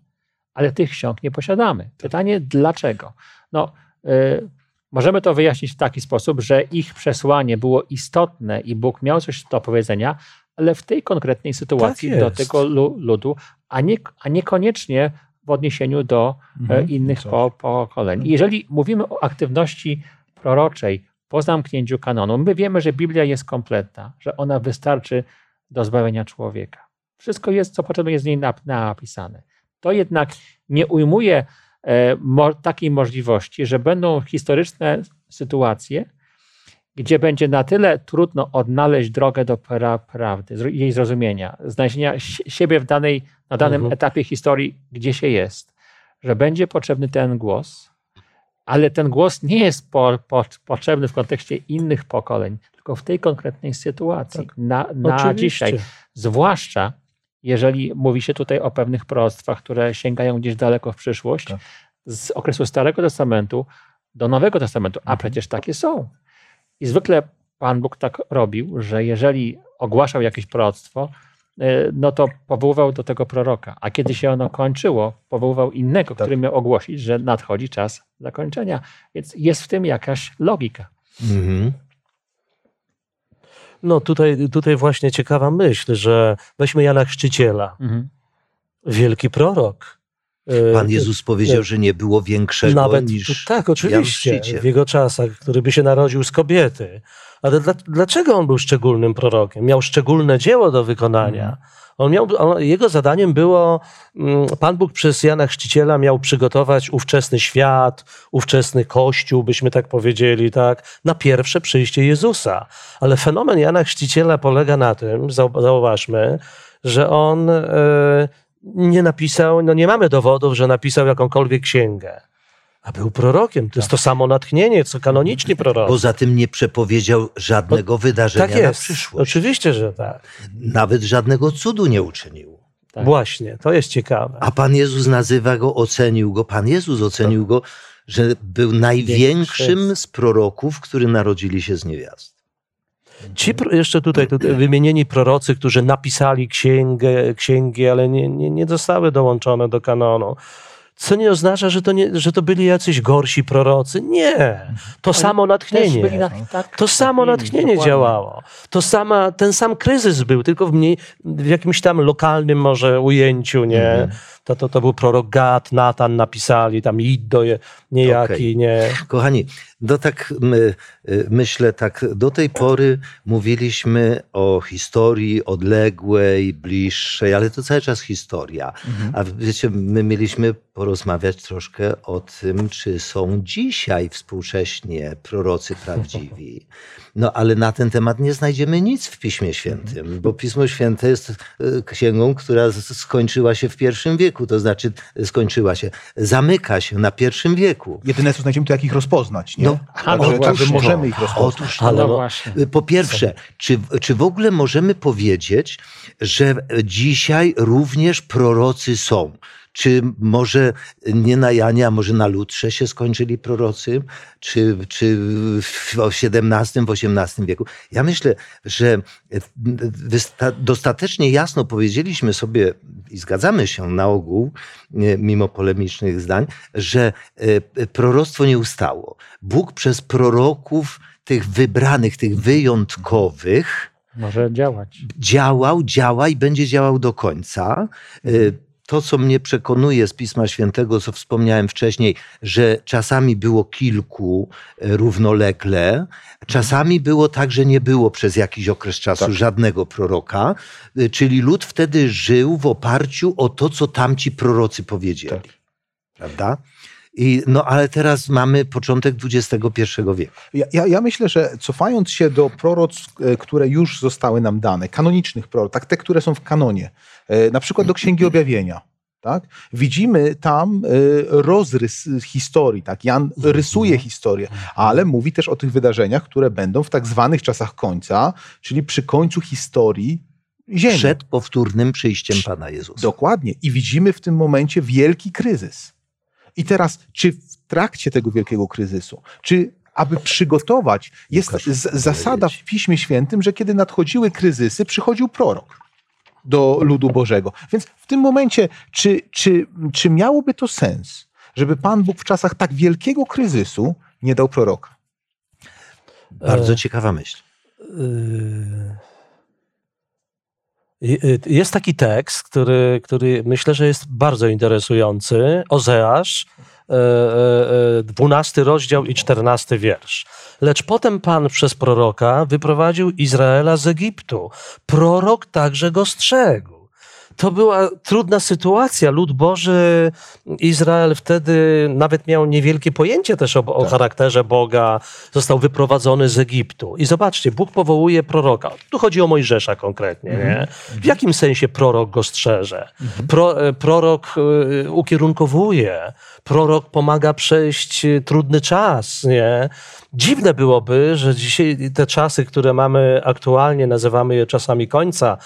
ale tych ksiąg nie posiadamy. Pytanie, dlaczego? No, y, możemy to wyjaśnić w taki sposób, że ich przesłanie było istotne i Bóg miał coś do powiedzenia, ale w tej konkretnej sytuacji
Tak
do tego lu- ludu a, nie, a niekoniecznie w odniesieniu do e,
Mhm.
innych po, pokoleń. I jeżeli mówimy o aktywności proroczej po zamknięciu kanonu, my wiemy, że Biblia jest kompletna, że ona wystarczy do zbawienia człowieka. Wszystko jest, co potrzebne jest w niej nap- napisane. To jednak nie ujmuje e, takiej możliwości, że będą historyczne sytuacje, gdzie będzie na tyle trudno odnaleźć drogę do pra, prawdy, jej zrozumienia, znalezienia si- siebie w danej, na danym
Mhm.
etapie historii, gdzie się jest, że będzie potrzebny ten głos, ale ten głos nie jest po, po, potrzebny w kontekście innych pokoleń, tylko w tej konkretnej sytuacji, na, na
Oczywiście.
dzisiaj. Zwłaszcza jeżeli mówi się tutaj o pewnych proroctwach, które sięgają gdzieś daleko w przyszłość,
Tak.
z okresu Starego Testamentu do Nowego Testamentu, a przecież takie są. I zwykle Pan Bóg tak robił, że jeżeli ogłaszał jakieś proroctwo, y, no to powoływał do tego proroka, a kiedy się ono kończyło, powoływał innego, który miał ogłosić, że nadchodzi czas zakończenia. Więc jest w tym jakaś logika.
Mhm.
No tutaj, tutaj właśnie ciekawa myśl, że weźmy Jana Chrzciciela, wielki prorok. E,
Pan Jezus powiedział, że nie było większego
Nawet
niż
tak, oczywiście, w jego czasach, który by się narodził z kobiety. Ale dla, dlaczego on był szczególnym prorokiem? Miał szczególne dzieło do wykonania.
Mhm.
On miał, on, jego zadaniem było, mm, Pan Bóg przez Jana Chrzciciela miał przygotować ówczesny świat, ówczesny Kościół, byśmy tak powiedzieli, tak, na pierwsze przyjście Jezusa. Ale fenomen Jana Chrzciciela polega na tym, zau- zauważmy, że on e, nie napisał, no nie mamy dowodów, że napisał jakąkolwiek księgę. A był prorokiem. To jest to samo natchnienie, co kanoniczni prorocy.
Poza tym nie przepowiedział żadnego wydarzenia
tak
na
jest.
przyszłość.
Oczywiście, że tak.
Nawet żadnego cudu nie uczynił.
Tak.
Właśnie, to jest ciekawe.
A Pan Jezus nazywa go, ocenił go, Pan Jezus ocenił go, że był największym z proroków, którzy narodzili się z niewiast.
Ci jeszcze tutaj, tutaj wymienieni prorocy, którzy napisali księgę, księgi, ale nie, nie, nie zostały dołączone do kanonu. Co nie oznacza, że to, nie, że to byli jacyś gorsi prorocy. Nie. To samo natchnienie.
na, tak,
To samo natchnienie
dokładnie.
działało. To sama, ten sam kryzys był, tylko w, mniej, w jakimś tam lokalnym może ujęciu, nie?
Mhm.
To, to, to był prorok Gad, Natan napisali, tam je- niejaki,
Okej.
nie?
Kochani, no tak my, y, myślę, tak do tej pory mówiliśmy o historii odległej, bliższej, ale to cały czas historia. A wiecie, my mieliśmy porozmawiać troszkę o tym, czy są dzisiaj współcześnie prorocy prawdziwi. No ale na ten temat nie znajdziemy nic w Piśmie Świętym, bo Pismo Święte jest y, księgą, która skończyła się w pierwszym wieku, to znaczy y, skończyła się, zamyka się na pierwszym wieku.
Jedyne, co znajdziemy, to jak ich rozpoznać, nie?
No,
Także,
otóż
także
to.
możemy ich rozpoznać.
Otóż.
Ale
No
no-
właśnie.
Y, Po pierwsze, czy, czy w ogóle możemy powiedzieć, że dzisiaj również prorocy są? Czy może nie na Janie, a może na Lutrze się skończyli prorocy? Czy, czy w XVII, w XVIII wieku? Ja myślę, że wysta- dostatecznie jasno powiedzieliśmy sobie i zgadzamy się na ogół, nie, mimo polemicznych zdań, że e, proroctwo nie ustało. Bóg przez proroków tych wybranych, tych wyjątkowych
Może działać.
działał, działa i będzie działał do końca. To, co mnie przekonuje z Pisma Świętego, co wspomniałem wcześniej, że czasami było kilku y, równolegle, czasami było tak, że nie było przez jakiś okres czasu
Tak.
żadnego proroka, y, czyli lud wtedy żył w oparciu o to, co tamci prorocy powiedzieli.
Tak.
Prawda? I, no ale teraz mamy początek XXI wieku.
Ja, ja, ja myślę, że cofając się do proroctw, e, które już zostały nam dane, kanonicznych proroctw, tak te, które są w kanonie, e, na przykład do Księgi Objawienia, tak? widzimy tam e, rozrys historii. Tak? Jan rysuje historię, ale mówi też o tych wydarzeniach, które będą w tak zwanych czasach końca, czyli przy końcu historii Ziemi.
Przed powtórnym przyjściem Pana Jezusa.
Dokładnie. I widzimy w tym momencie wielki kryzys. I teraz, czy w trakcie tego wielkiego kryzysu, czy aby przygotować, jest
Łukasz,
zasada w. Piśmie Świętym, że kiedy nadchodziły kryzysy, przychodził prorok do ludu Bożego. Więc w tym momencie, czy, czy, czy miałoby to sens, żeby Pan Bóg w czasach tak wielkiego kryzysu nie dał proroka?
Bardzo
E,
ciekawa myśl.
Y, Jest taki tekst, który, który myślę, że jest bardzo interesujący. Ozeasz, e, e, e, 12 rozdział i 14 wiersz. Lecz potem Pan przez proroka wyprowadził Izraela z Egiptu. Prorok także go strzegł. To była trudna sytuacja. Lud Boży, Izrael wtedy nawet miał niewielkie pojęcie też o, o charakterze Boga. Został wyprowadzony z Egiptu. I zobaczcie, Bóg powołuje proroka. Tu chodzi o Mojżesza konkretnie. Nie? W jakim sensie prorok go strzeże? Pro, e, prorok e, ukierunkowuje. Prorok pomaga przejść e, trudny czas. Nie? Dziwne byłoby, że dzisiaj te czasy, które mamy aktualnie, nazywamy je czasami końca,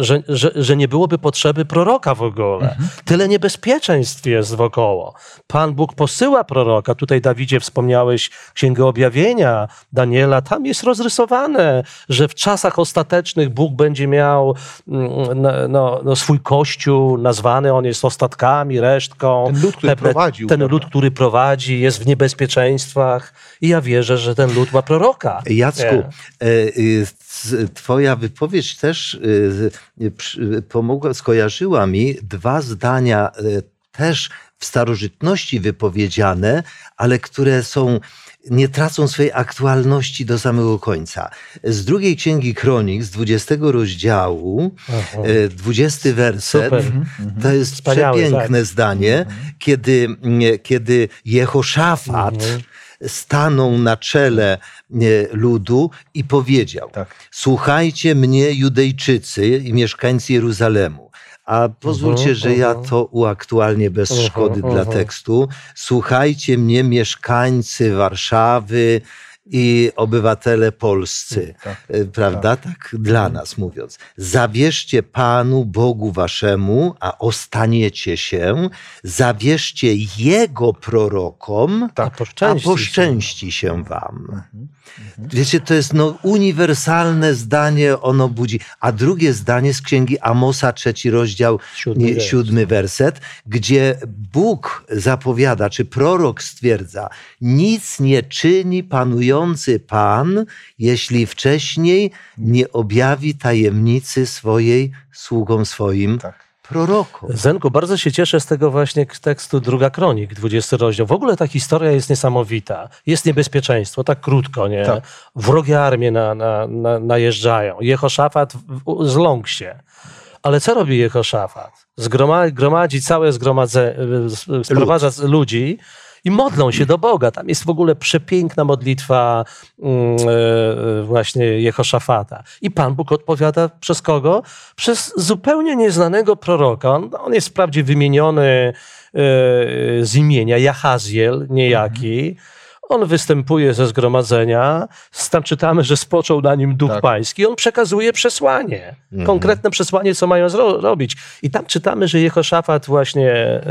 że, że, że nie byłoby potrzeby proroka w ogóle. Tyle niebezpieczeństw jest wokoło. Pan Bóg posyła proroka. Tutaj, Dawidzie, wspomniałeś Księgę Objawienia, Daniela. Tam jest rozrysowane, że w czasach ostatecznych Bóg będzie miał mm, no, no, no, swój kościół nazwany, on jest ostatkami, resztką.
Ten lud, który prowadził,
Ten lud, który prowadzi, jest w niebezpieczeństwach i ja wierzę, że ten lud ma proroka.
Jacku,
Nie.
e, twoja wypowiedź też y, y, przy- pomogła, skojarzyła mi dwa zdania y, też w starożytności wypowiedziane, ale które są nie tracą swojej aktualności do samego końca. Z drugiej księgi Kronik, z 20 rozdziału,
Aha.
e, 20 werset,
Super.
to jest
Wspaniały,
przepiękne zdanie, kiedy, mm, kiedy Jehoszafat
Mhm.
Stanął na czele nie, ludu i powiedział:
Tak.
Słuchajcie mnie, Judejczycy i mieszkańcy Jeruzalemu. A pozwólcie,
Mhm,
że ja
mhm.
to uaktualnię bez
Mhm,
szkody dla tekstu. Słuchajcie mnie, mieszkańcy Warszawy i obywatele polscy.
Tak.
E, Prawda? Tak, dla nas mówiąc. Zawierzcie Panu Bogu waszemu, a ostaniecie się. Zawierzcie Jego prorokom,
A
a
poszczęści się.
się wam.
Mhm.
Wiecie, to jest no, uniwersalne zdanie, ono budzi. A drugie zdanie z księgi Amosa, trzeci rozdział,
Siódmy
siódmy werset, gdzie Bóg zapowiada, czy prorok stwierdza, nic nie czyni panujący Pan, jeśli wcześniej nie objawi tajemnicy swojej sługom swoim
Tak.
Prorokom.
Zenku, bardzo się cieszę z tego właśnie tekstu Druga Kronik, 20 rozdział. W ogóle ta historia jest niesamowita. Jest niebezpieczeństwo, tak krótko, nie?
Tak.
Wrogie armie na, na, na, najeżdżają. Jehoszafat zląkł się. Ale co robi Jehoszafat? Zgroma, gromadzi całe zgromadzenie, sprowadza ludzi i modlą się do Boga. Tam jest w ogóle przepiękna modlitwa mm, e, właśnie Jehoszafata. I Pan Bóg odpowiada przez kogo? Przez zupełnie nieznanego proroka. On, on jest wprawdzie wymieniony e, z imienia Jahaziel, niejaki. On występuje ze zgromadzenia, tam czytamy, że spoczął na nim Duch
Tak.
Pański. On przekazuje przesłanie, konkretne przesłanie, co mają zro- robić. I tam czytamy, że Jehoszafat właśnie e,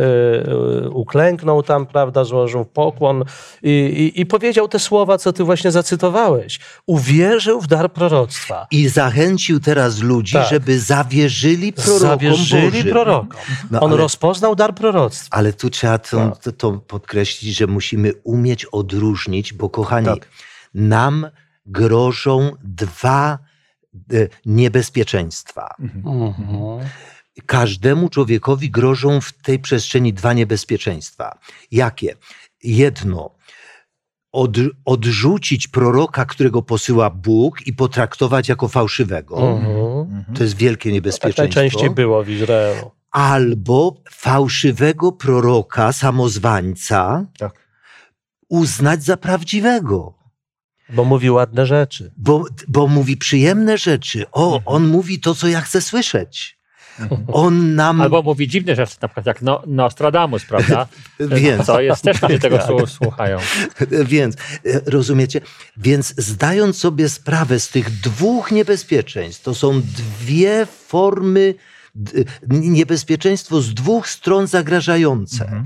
e, uklęknął tam, prawda, złożył pokłon i, i, i powiedział te słowa, co ty właśnie zacytowałeś. Uwierzył w dar proroctwa.
I zachęcił teraz ludzi,
Tak.
żeby zawierzyli prorokom
Zawierzyli
Bożym.
prorokom.
No,
On
ale-
rozpoznał dar proroctwa.
Ale tu trzeba to,
Tak.
to, to podkreślić, że musimy umieć odróżnić, bo kochani,
Tak.
nam grożą dwa e, niebezpieczeństwa.
Mhm.
Każdemu człowiekowi grożą w tej przestrzeni dwa niebezpieczeństwa. Jakie? Jedno, od, odrzucić proroka, którego posyła Bóg i potraktować jako fałszywego.
Mhm.
To jest wielkie
Tak
niebezpieczeństwo.
najczęściej było w Izraelu.
Albo fałszywego proroka, samozwańca,
Tak.
Uznać za prawdziwego.
Bo mówi ładne rzeczy.
Bo, bo mówi przyjemne rzeczy. O, on mówi to, co ja chcę słyszeć. On nam.
Albo mówi dziwne rzeczy, na przykład jak no, Nostradamus, prawda?
Więc,
Co jest, też ludzie tego słu- słuchają.
więc, e, rozumiecie? Więc zdając sobie sprawę z tych dwóch niebezpieczeństw, to są dwie formy, niebezpieczeństwo z dwóch stron zagrażające.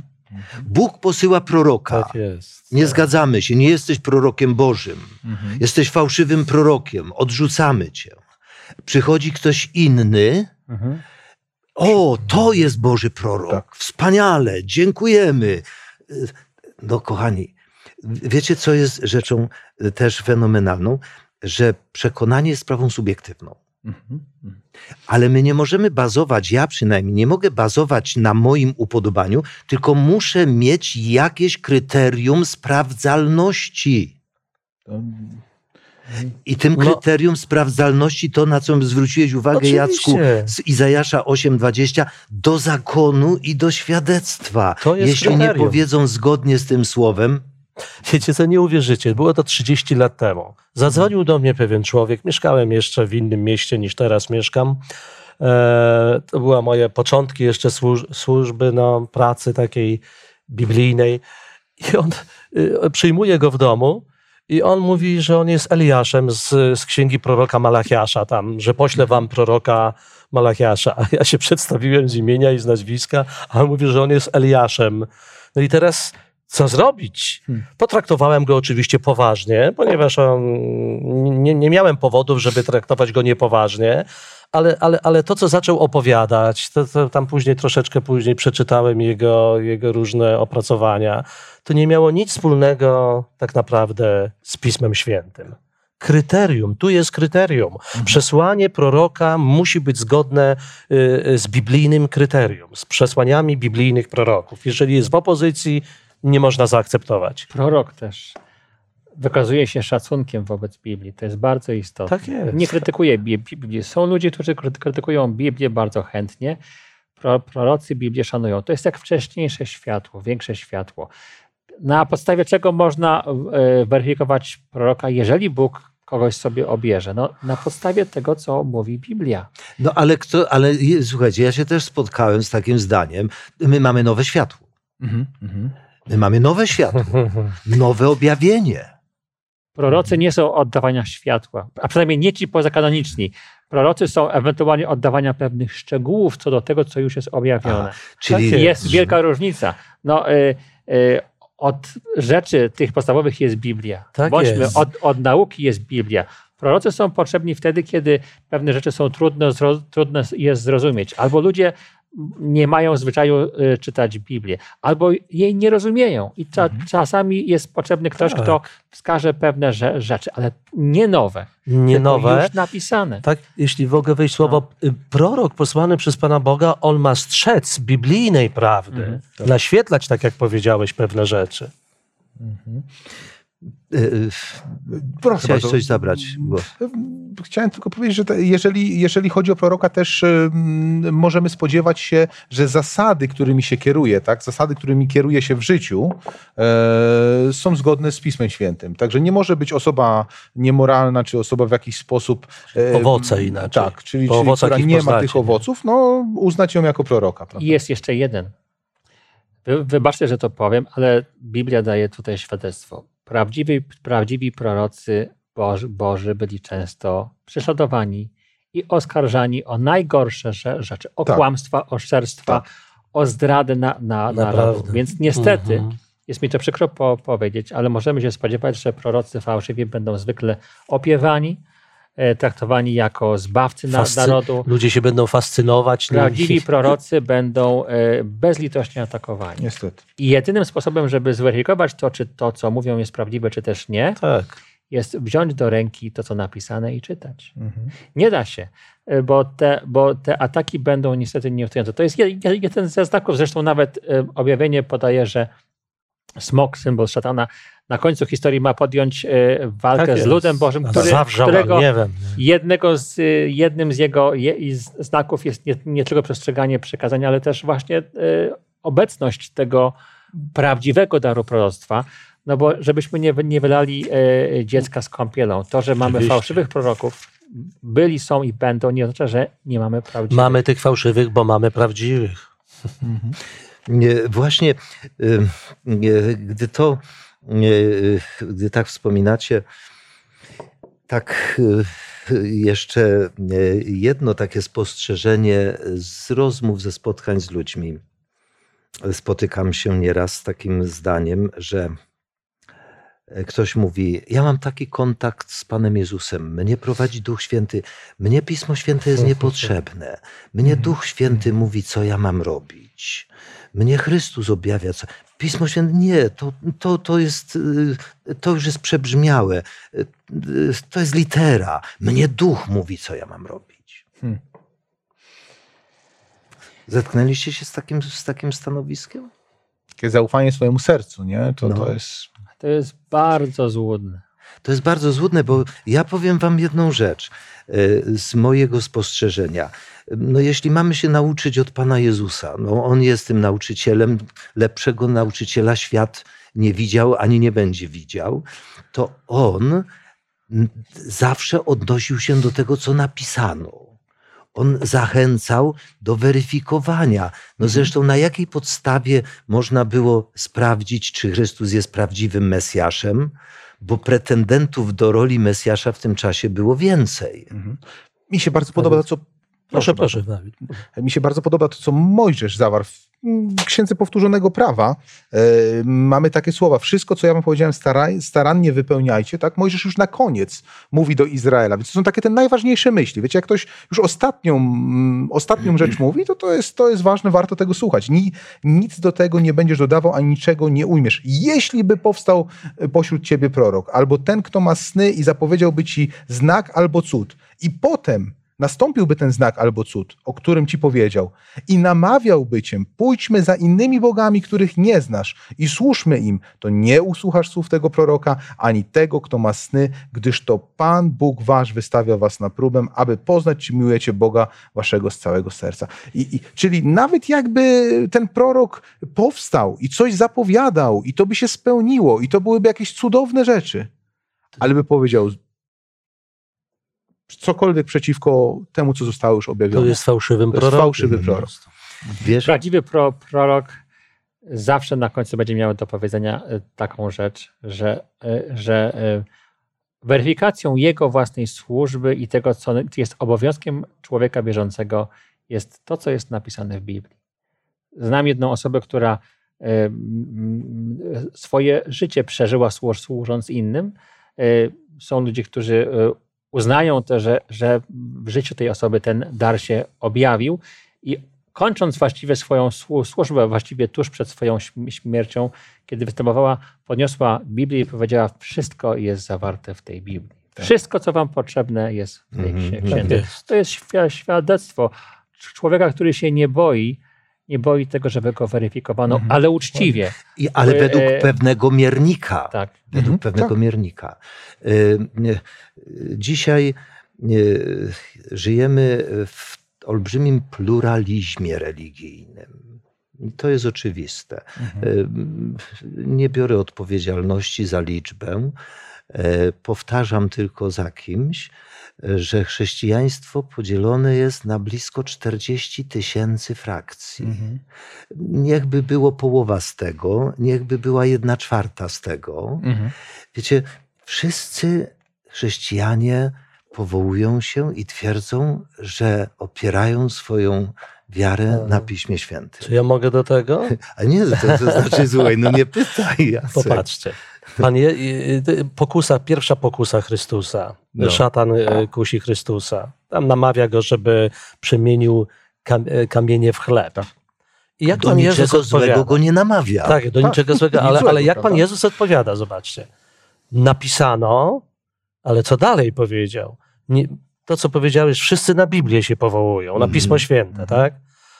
Bóg posyła proroka.
Tak jest.
Nie zgadzamy się, nie jesteś prorokiem Bożym. Jesteś fałszywym prorokiem, odrzucamy cię. Przychodzi ktoś inny.
Mhm.
O, to jest Boży prorok.
Tak.
Wspaniale, dziękujemy. No, kochani, wiecie, co jest rzeczą też fenomenalną? Że przekonanie jest sprawą subiektywną.
Mhm. mhm.
Ale my nie możemy bazować, ja przynajmniej nie mogę bazować na moim upodobaniu, tylko muszę mieć jakieś kryterium sprawdzalności. I tym
No.
kryterium sprawdzalności to, na co zwróciłeś uwagę,
Oczywiście.
Jacku, z Izajasza 8:20, do zakonu i do świadectwa. Jeśli nie
kryterium.
powiedzą zgodnie z tym słowem,
Wiecie co, nie uwierzycie, było to 30 lat temu. Zadzwonił do mnie pewien człowiek, mieszkałem jeszcze w innym mieście niż teraz mieszkam. E, to były moje początki jeszcze służ- służby, no, pracy takiej biblijnej. I on y, przyjmuje go w domu i on mówi, że on jest Eliaszem z, z księgi proroka Malachiasza tam, że pośle wam proroka Malachiasza. A ja się przedstawiłem z imienia i z nazwiska, a on mówi, że on jest Eliaszem. No i teraz co zrobić?
Hmm.
Potraktowałem go oczywiście poważnie, ponieważ on, nie, nie miałem powodów, żeby traktować go niepoważnie, ale, ale, ale to, co zaczął opowiadać, to, to tam później, troszeczkę później przeczytałem jego, jego różne opracowania, to nie miało nic wspólnego tak naprawdę z Pismem Świętym. Kryterium, tu jest kryterium. Przesłanie proroka musi być zgodne y, y, z biblijnym kryterium, z przesłaniami biblijnych proroków. Jeżeli jest w opozycji, nie można zaakceptować.
Prorok też wykazuje się szacunkiem wobec Biblii. To jest bardzo istotne.
Tak jest.
Nie krytykuje Bi- Biblii. Są ludzie, którzy kry- krytykują Biblię bardzo chętnie. Pro, prorocy Biblię szanują. To jest jak wcześniejsze światło, większe światło. Na podstawie czego można e, weryfikować proroka, jeżeli Bóg kogoś sobie obierze? No, na podstawie tego, co mówi Biblia.
no ale kto, ale słuchajcie, ja się też spotkałem z takim zdaniem, my mamy nowe światło.
Mhm. Mhm.
My mamy nowe światło, nowe objawienie.
Prorocy nie są oddawania światła, a przynajmniej nie ci pozakanoniczni. Prorocy są ewentualnie oddawania pewnych szczegółów co do tego, co już jest objawione.
Czyli
Tak
jest wielka różnica. No, y, y, od rzeczy tych podstawowych jest Biblia.
Tak
Bądźmy,
jest.
Od, od nauki jest Biblia. Prorocy są potrzebni wtedy, kiedy pewne rzeczy są trudne, zro, trudne jest zrozumieć. Albo ludzie nie mają zwyczaju y, czytać Biblię, albo jej nie rozumieją. I cza, czasami jest potrzebny ktoś,
Tak.
kto wskaże pewne rze- rzeczy, ale nie nowe.
Nie nowe.
Już napisane.
Tak, jeśli mogę wejść słowo, y, prorok posłany przez Pana Boga, on ma strzec biblijnej prawdy,
Mhm,
naświetlać, tak jak powiedziałeś, pewne rzeczy.
y,
Proszę
chciałeś
bardzo.
coś zabrać. Głos.
Chciałem tylko powiedzieć, że jeżeli, jeżeli chodzi o proroka, też możemy spodziewać się, że zasady, którymi się kieruje, tak, zasady, którymi kieruje się w życiu, e, są zgodne z Pismem Świętym. Także nie może być osoba niemoralna, czy osoba w jakiś sposób. e,
Owoce inaczej.
Tak, czyli,
Po
czyli która nie ma
poznacie,
tych
nie?
owoców, no uznać ją jako proroka. Prawda?
I jest jeszcze jeden. Wy, wybaczcie, że to powiem, ale Biblia daje tutaj świadectwo. Prawdziwi, prawdziwi prorocy Boży, Boży byli często prześladowani i oskarżani o najgorsze rze- rzeczy. O
Tak.
kłamstwa, o szerstwa, o zdradę na, na narodu.
Naprawdę.
Więc niestety,
Mhm.
jest mi to przykro po, powiedzieć, ale możemy się spodziewać, że prorocy fałszywi będą zwykle opiewani, traktowani jako zbawcy
Fascy-
narodu.
Ludzie się będą fascynować.
Prawdziwi prorocy będą e, bezlitośnie atakowani.
Niestety.
I jedynym sposobem, żeby zweryfikować to, czy to, co mówią, jest prawdziwe, czy też nie,
Tak.
jest wziąć do ręki to, co napisane i czytać.
Mhm.
Nie da się, e, bo te, bo te ataki będą niestety nieustające. To jest jed- jed- jeden ze znaków, zresztą nawet e, objawienie podaje, że smok, symbol szatana, na końcu historii ma podjąć e, walkę
Tak
z ludem Bożym, który,
Zawrzał
którego,
gniewem.
Jednego z, y, jednym z jego je, z znaków jest nie, nie tylko przestrzeganie przekazania, ale też właśnie y, obecność tego prawdziwego daru proroctwa. No bo żebyśmy nie, nie wylali y, dziecka z kąpielą. To, że mamy
Oczywiście.
fałszywych proroków, byli, są i będą, nie oznacza, że nie mamy prawdziwych.
Mamy tych fałszywych, bo mamy prawdziwych.
Nie, właśnie, y, gdy to, gdy tak wspominacie, tak y, jeszcze jedno takie spostrzeżenie z rozmów, ze spotkań z ludźmi. Spotykam się nieraz z takim zdaniem, że ktoś mówi: Ja mam taki kontakt z Panem Jezusem, mnie prowadzi Duch Święty, mnie Pismo Święte jest niepotrzebne, mnie Duch Święty mówi, co ja mam robić. Mnie Chrystus objawia. Co... Pismo Święte, nie, to, to, to, jest, y, to już jest przebrzmiałe. Y, y, To jest litera. Mnie duch mówi, co ja mam robić. Zetknęliście się z takim, z takim stanowiskiem?
Takie zaufanie swojemu sercu, nie? To,
No.
to jest...
To jest bardzo złudne.
To jest bardzo złudne, bo ja powiem wam jedną rzecz y, z mojego spostrzeżenia. No jeśli mamy się nauczyć od Pana Jezusa, no on jest tym nauczycielem, lepszego nauczyciela świat nie widział ani nie będzie widział, to on zawsze odnosił się do tego, co napisano. On zachęcał do weryfikowania. No zresztą na jakiej podstawie można było sprawdzić, czy Chrystus jest prawdziwym Mesjaszem? Bo pretendentów do roli Mesjasza w tym czasie było więcej.
Mhm. Mi się bardzo podoba to, co...
Proszę, proszę, Dawid.
Mi się bardzo podoba to, co Mojżesz zawarł w Księdze Powtórzonego Prawa. E, mamy takie słowa, wszystko, co ja wam powiedziałem, staraj, starannie wypełniajcie, tak? Mojżesz już na koniec mówi do Izraela, więc to są takie te najważniejsze myśli. Wiecie, jak ktoś już ostatnią, mm, ostatnią rzecz mówi, to to jest, to jest ważne, warto tego słuchać. Ni, nic do tego nie będziesz dodawał, ani niczego nie ujmiesz. Jeśli by powstał e, pośród ciebie prorok, albo ten, kto ma sny i zapowiedziałby ci znak albo cud, i potem nastąpiłby ten znak albo cud, o którym ci powiedział, i namawiałby cię, pójdźmy za innymi bogami, których nie znasz, i służmy im, to nie usłuchasz słów tego proroka, ani tego, kto ma sny, gdyż to Pan Bóg wasz wystawia was na próbę, aby poznać, czy miłujecie Boga waszego z całego serca. I, i, czyli nawet jakby ten prorok powstał i coś zapowiadał, i to by się spełniło, i to byłyby jakieś cudowne rzeczy, ale by powiedział, cokolwiek przeciwko temu, co zostało już
To
objawione.
jest fałszywym
To jest
prorokiem.
fałszywy prorok.
Wiesz,
Prawdziwy pro, prorok zawsze na końcu będzie miał do powiedzenia e, taką rzecz, że, e, że e, weryfikacją jego własnej służby i tego, co jest obowiązkiem człowieka bieżącego, jest to, co jest napisane w Biblii. Znam jedną osobę, która swoje życie przeżyła służ- służąc innym. Są ludzie, którzy uznają to, że, że w życiu tej osoby ten dar się objawił i kończąc właściwie swoją słu- służbę, właściwie tuż przed swoją śm- śmiercią, kiedy występowała, podniosła Biblię i powiedziała: Wszystko jest zawarte w tej Biblii. Wszystko, co wam potrzebne, jest w tej księ-
tak
księdze.
jest.
To jest świ- świadectwo człowieka, który się nie boi, nie boi tego, żeby go weryfikowano,
Mhm.
ale uczciwie.
I, ale
E,
według
e,
pewnego miernika.
Tak.
Według
Mhm,
pewnego
tak.
miernika. Y, Dzisiaj żyjemy w olbrzymim pluralizmie religijnym. To jest oczywiste. Y, Nie biorę odpowiedzialności za liczbę. Y, Powtarzam tylko za kimś, że chrześcijaństwo podzielone jest na blisko 40 tysięcy frakcji.
Mhm.
Niechby było połowa z tego, niechby była jedna czwarta z tego.
Mhm.
Wiecie, wszyscy chrześcijanie powołują się i twierdzą, że opierają swoją wiarę na Piśmie Świętym.
Czy ja mogę do tego?
A nie, to, to znaczy, słuchaj, no nie pytaj. Jacek.
Popatrzcie. Pan je, pokusa, pierwsza pokusa Chrystusa.
No.
Szatan y, kusi Chrystusa. Tam namawia go, żeby przemienił y, kamienie w chleb. I jak
Do
Pan Jezus
niczego złego
odpowiada?
go nie namawia.
Tak, do
Tak,
niczego złego, ale,
złego,
ale jak Pan
prawda?
Jezus odpowiada, zobaczcie. Napisano, ale co dalej powiedział? Nie, to, co powiedziałeś, wszyscy na Biblię się powołują, na
Mhm.
Pismo Święte, tak?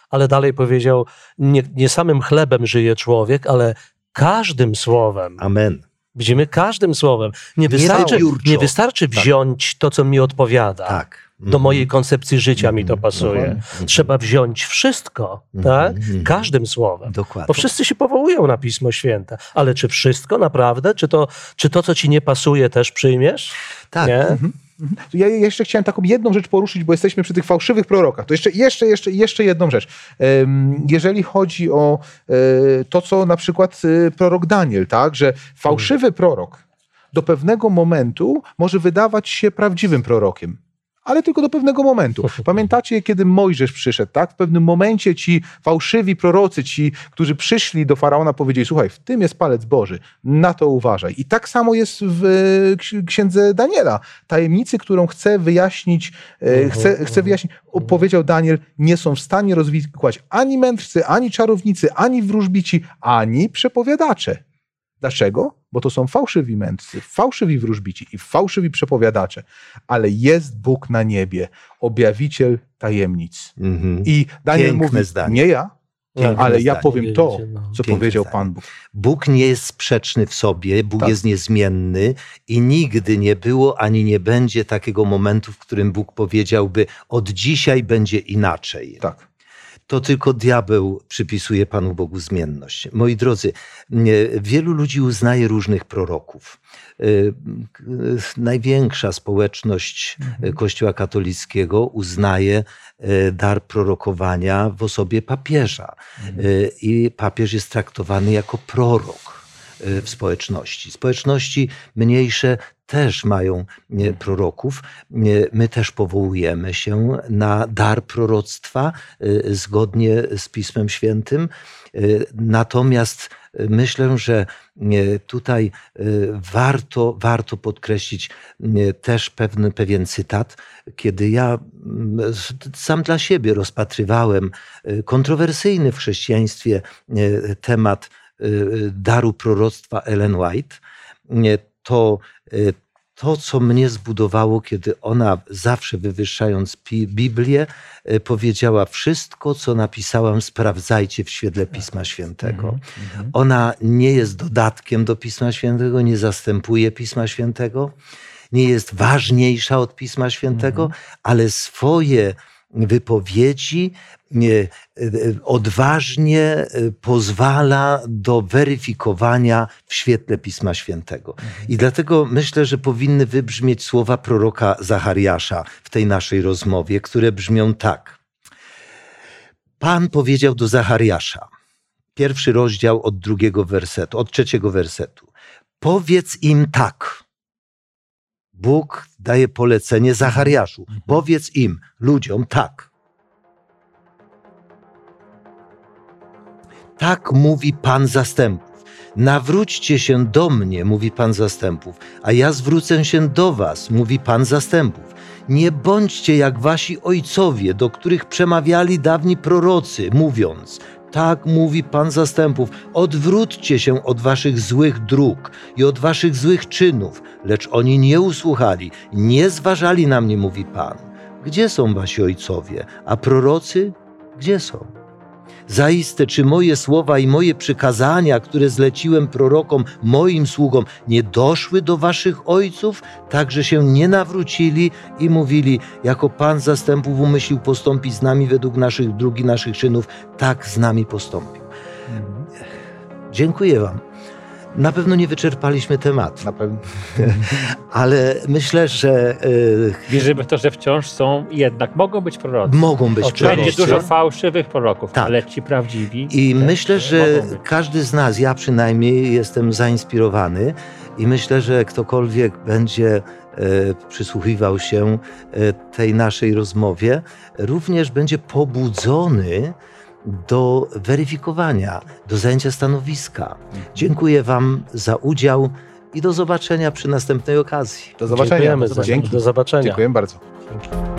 Ale dalej powiedział, nie, nie samym chlebem żyje człowiek, ale każdym słowem.
Amen.
Widzimy każdym słowem. Nie wystarczy, nie wystarczy wziąć to, co mi odpowiada.
Tak.
Do mojej koncepcji życia mi to
Mhm.
pasuje.
Mhm.
Trzeba wziąć wszystko,
Mhm.
tak?
Mhm.
Każdym słowem.
Dokładnie.
Bo wszyscy się powołują na Pismo Święte. Ale czy wszystko naprawdę? Czy to, czy to co ci nie pasuje, też przyjmiesz?
Tak.
Nie?
Ja jeszcze chciałem taką jedną rzecz poruszyć, bo jesteśmy przy tych fałszywych prorokach. To jeszcze, jeszcze, jeszcze, jeszcze jedną rzecz. Jeżeli chodzi o e, to, co na przykład e, prorok Daniel, tak, że fałszywy prorok do pewnego momentu może wydawać się prawdziwym prorokiem. Ale tylko do pewnego momentu. Pamiętacie, kiedy Mojżesz przyszedł, tak? W pewnym momencie ci fałszywi prorocy, ci, którzy przyszli do faraona, powiedzieli: Słuchaj, w tym jest palec Boży, na to uważaj. I tak samo jest w e, ksi- księdze Daniela. Tajemnicy, którą chce wyjaśnić, e, chce, chce wyjaśnić, o, powiedział Daniel, nie są w stanie rozwikłać ani mędrcy, ani czarownicy, ani wróżbici, ani przepowiadacze. Dlaczego? Bo to są fałszywi mędrcy, fałszywi wróżbici i fałszywi przepowiadacze, ale jest Bóg na niebie, objawiciel tajemnic.
Mhm.
I Daniel
Piękne
mówi,
zdanie.
nie ja,
Tak,
ale ja
zdanie.
powiem to,
No.
co
Piękne
powiedział
zdanie.
Pan Bóg.
Bóg nie jest sprzeczny w sobie, Bóg
Tak.
jest niezmienny i nigdy nie było ani nie będzie takiego momentu, w którym Bóg powiedziałby: Od dzisiaj będzie inaczej.
Tak.
To tylko diabeł przypisuje Panu Bogu zmienność. Moi drodzy, wielu ludzi uznaje różnych proroków. Y, Największa społeczność y, Kościoła katolickiego uznaje y, dar prorokowania w osobie papieża. Y, I papież jest traktowany jako prorok w społeczności. Społeczności mniejsze też mają nie, proroków. Nie, My też powołujemy się na dar proroctwa y, zgodnie z Pismem Świętym. Y, Natomiast y, myślę, że tutaj y, warto, warto podkreślić też pewny, pewien cytat, kiedy ja sam dla siebie rozpatrywałem y, kontrowersyjny w chrześcijaństwie y, temat y, y, daru proroctwa Ellen White, to y, to, co mnie zbudowało, kiedy ona zawsze wywyższając Biblię, y, powiedziała: Wszystko, co napisałam, sprawdzajcie w świetle Pisma Świętego. Ona nie jest dodatkiem do Pisma Świętego, nie zastępuje Pisma Świętego, nie jest ważniejsza od Pisma Świętego, ale swoje wypowiedzi y, odważnie y, pozwala do weryfikowania w świetle Pisma Świętego. I dlatego myślę, że powinny wybrzmieć słowa proroka Zachariasza w tej naszej rozmowie, które brzmią tak. Pan powiedział do Zachariasza, pierwszy rozdział od drugiego wersetu, od trzeciego wersetu. Powiedz im tak. Bóg daje polecenie Zachariaszu. Powiedz im, ludziom, tak. Tak mówi Pan zastępów. Nawróćcie się do mnie, mówi Pan zastępów, a ja zwrócę się do was, mówi Pan zastępów. Nie bądźcie jak wasi ojcowie, do których przemawiali dawni prorocy, mówiąc: Tak mówi Pan zastępów, odwróćcie się od waszych złych dróg i od waszych złych czynów. Lecz oni nie usłuchali, nie zważali na mnie, mówi Pan. Gdzie są wasi ojcowie, a prorocy gdzie są? Zaiste, czy moje słowa i moje przykazania, które zleciłem prorokom, moim sługom, nie doszły do waszych ojców, tak że się nie nawrócili i mówili, jako Pan zastępów umyślił postąpić z nami według naszych dróg i naszych czynów, tak z nami postąpił. Dziękuję Wam. Na pewno nie wyczerpaliśmy tematu,
Na pewno.
ale myślę, że y,
Wierzymy w to, że wciąż są jednak, mogą być prorocy.
mogą być
Oczywiście.
Będzie
prorocy.
dużo fałszywych proroków,
Tak.
ale ci prawdziwi.
I myślę, że każdy z nas, ja przynajmniej jestem zainspirowany i myślę, że ktokolwiek będzie e, przysłuchiwał się e, tej naszej rozmowie, również będzie pobudzony do weryfikowania, do zajęcia stanowiska. Dziękuję Wam za udział i do zobaczenia przy następnej okazji.
Do zobaczenia.
Dziękujemy. Do zobaczenia.
Dziękuję bardzo.
Dzięki.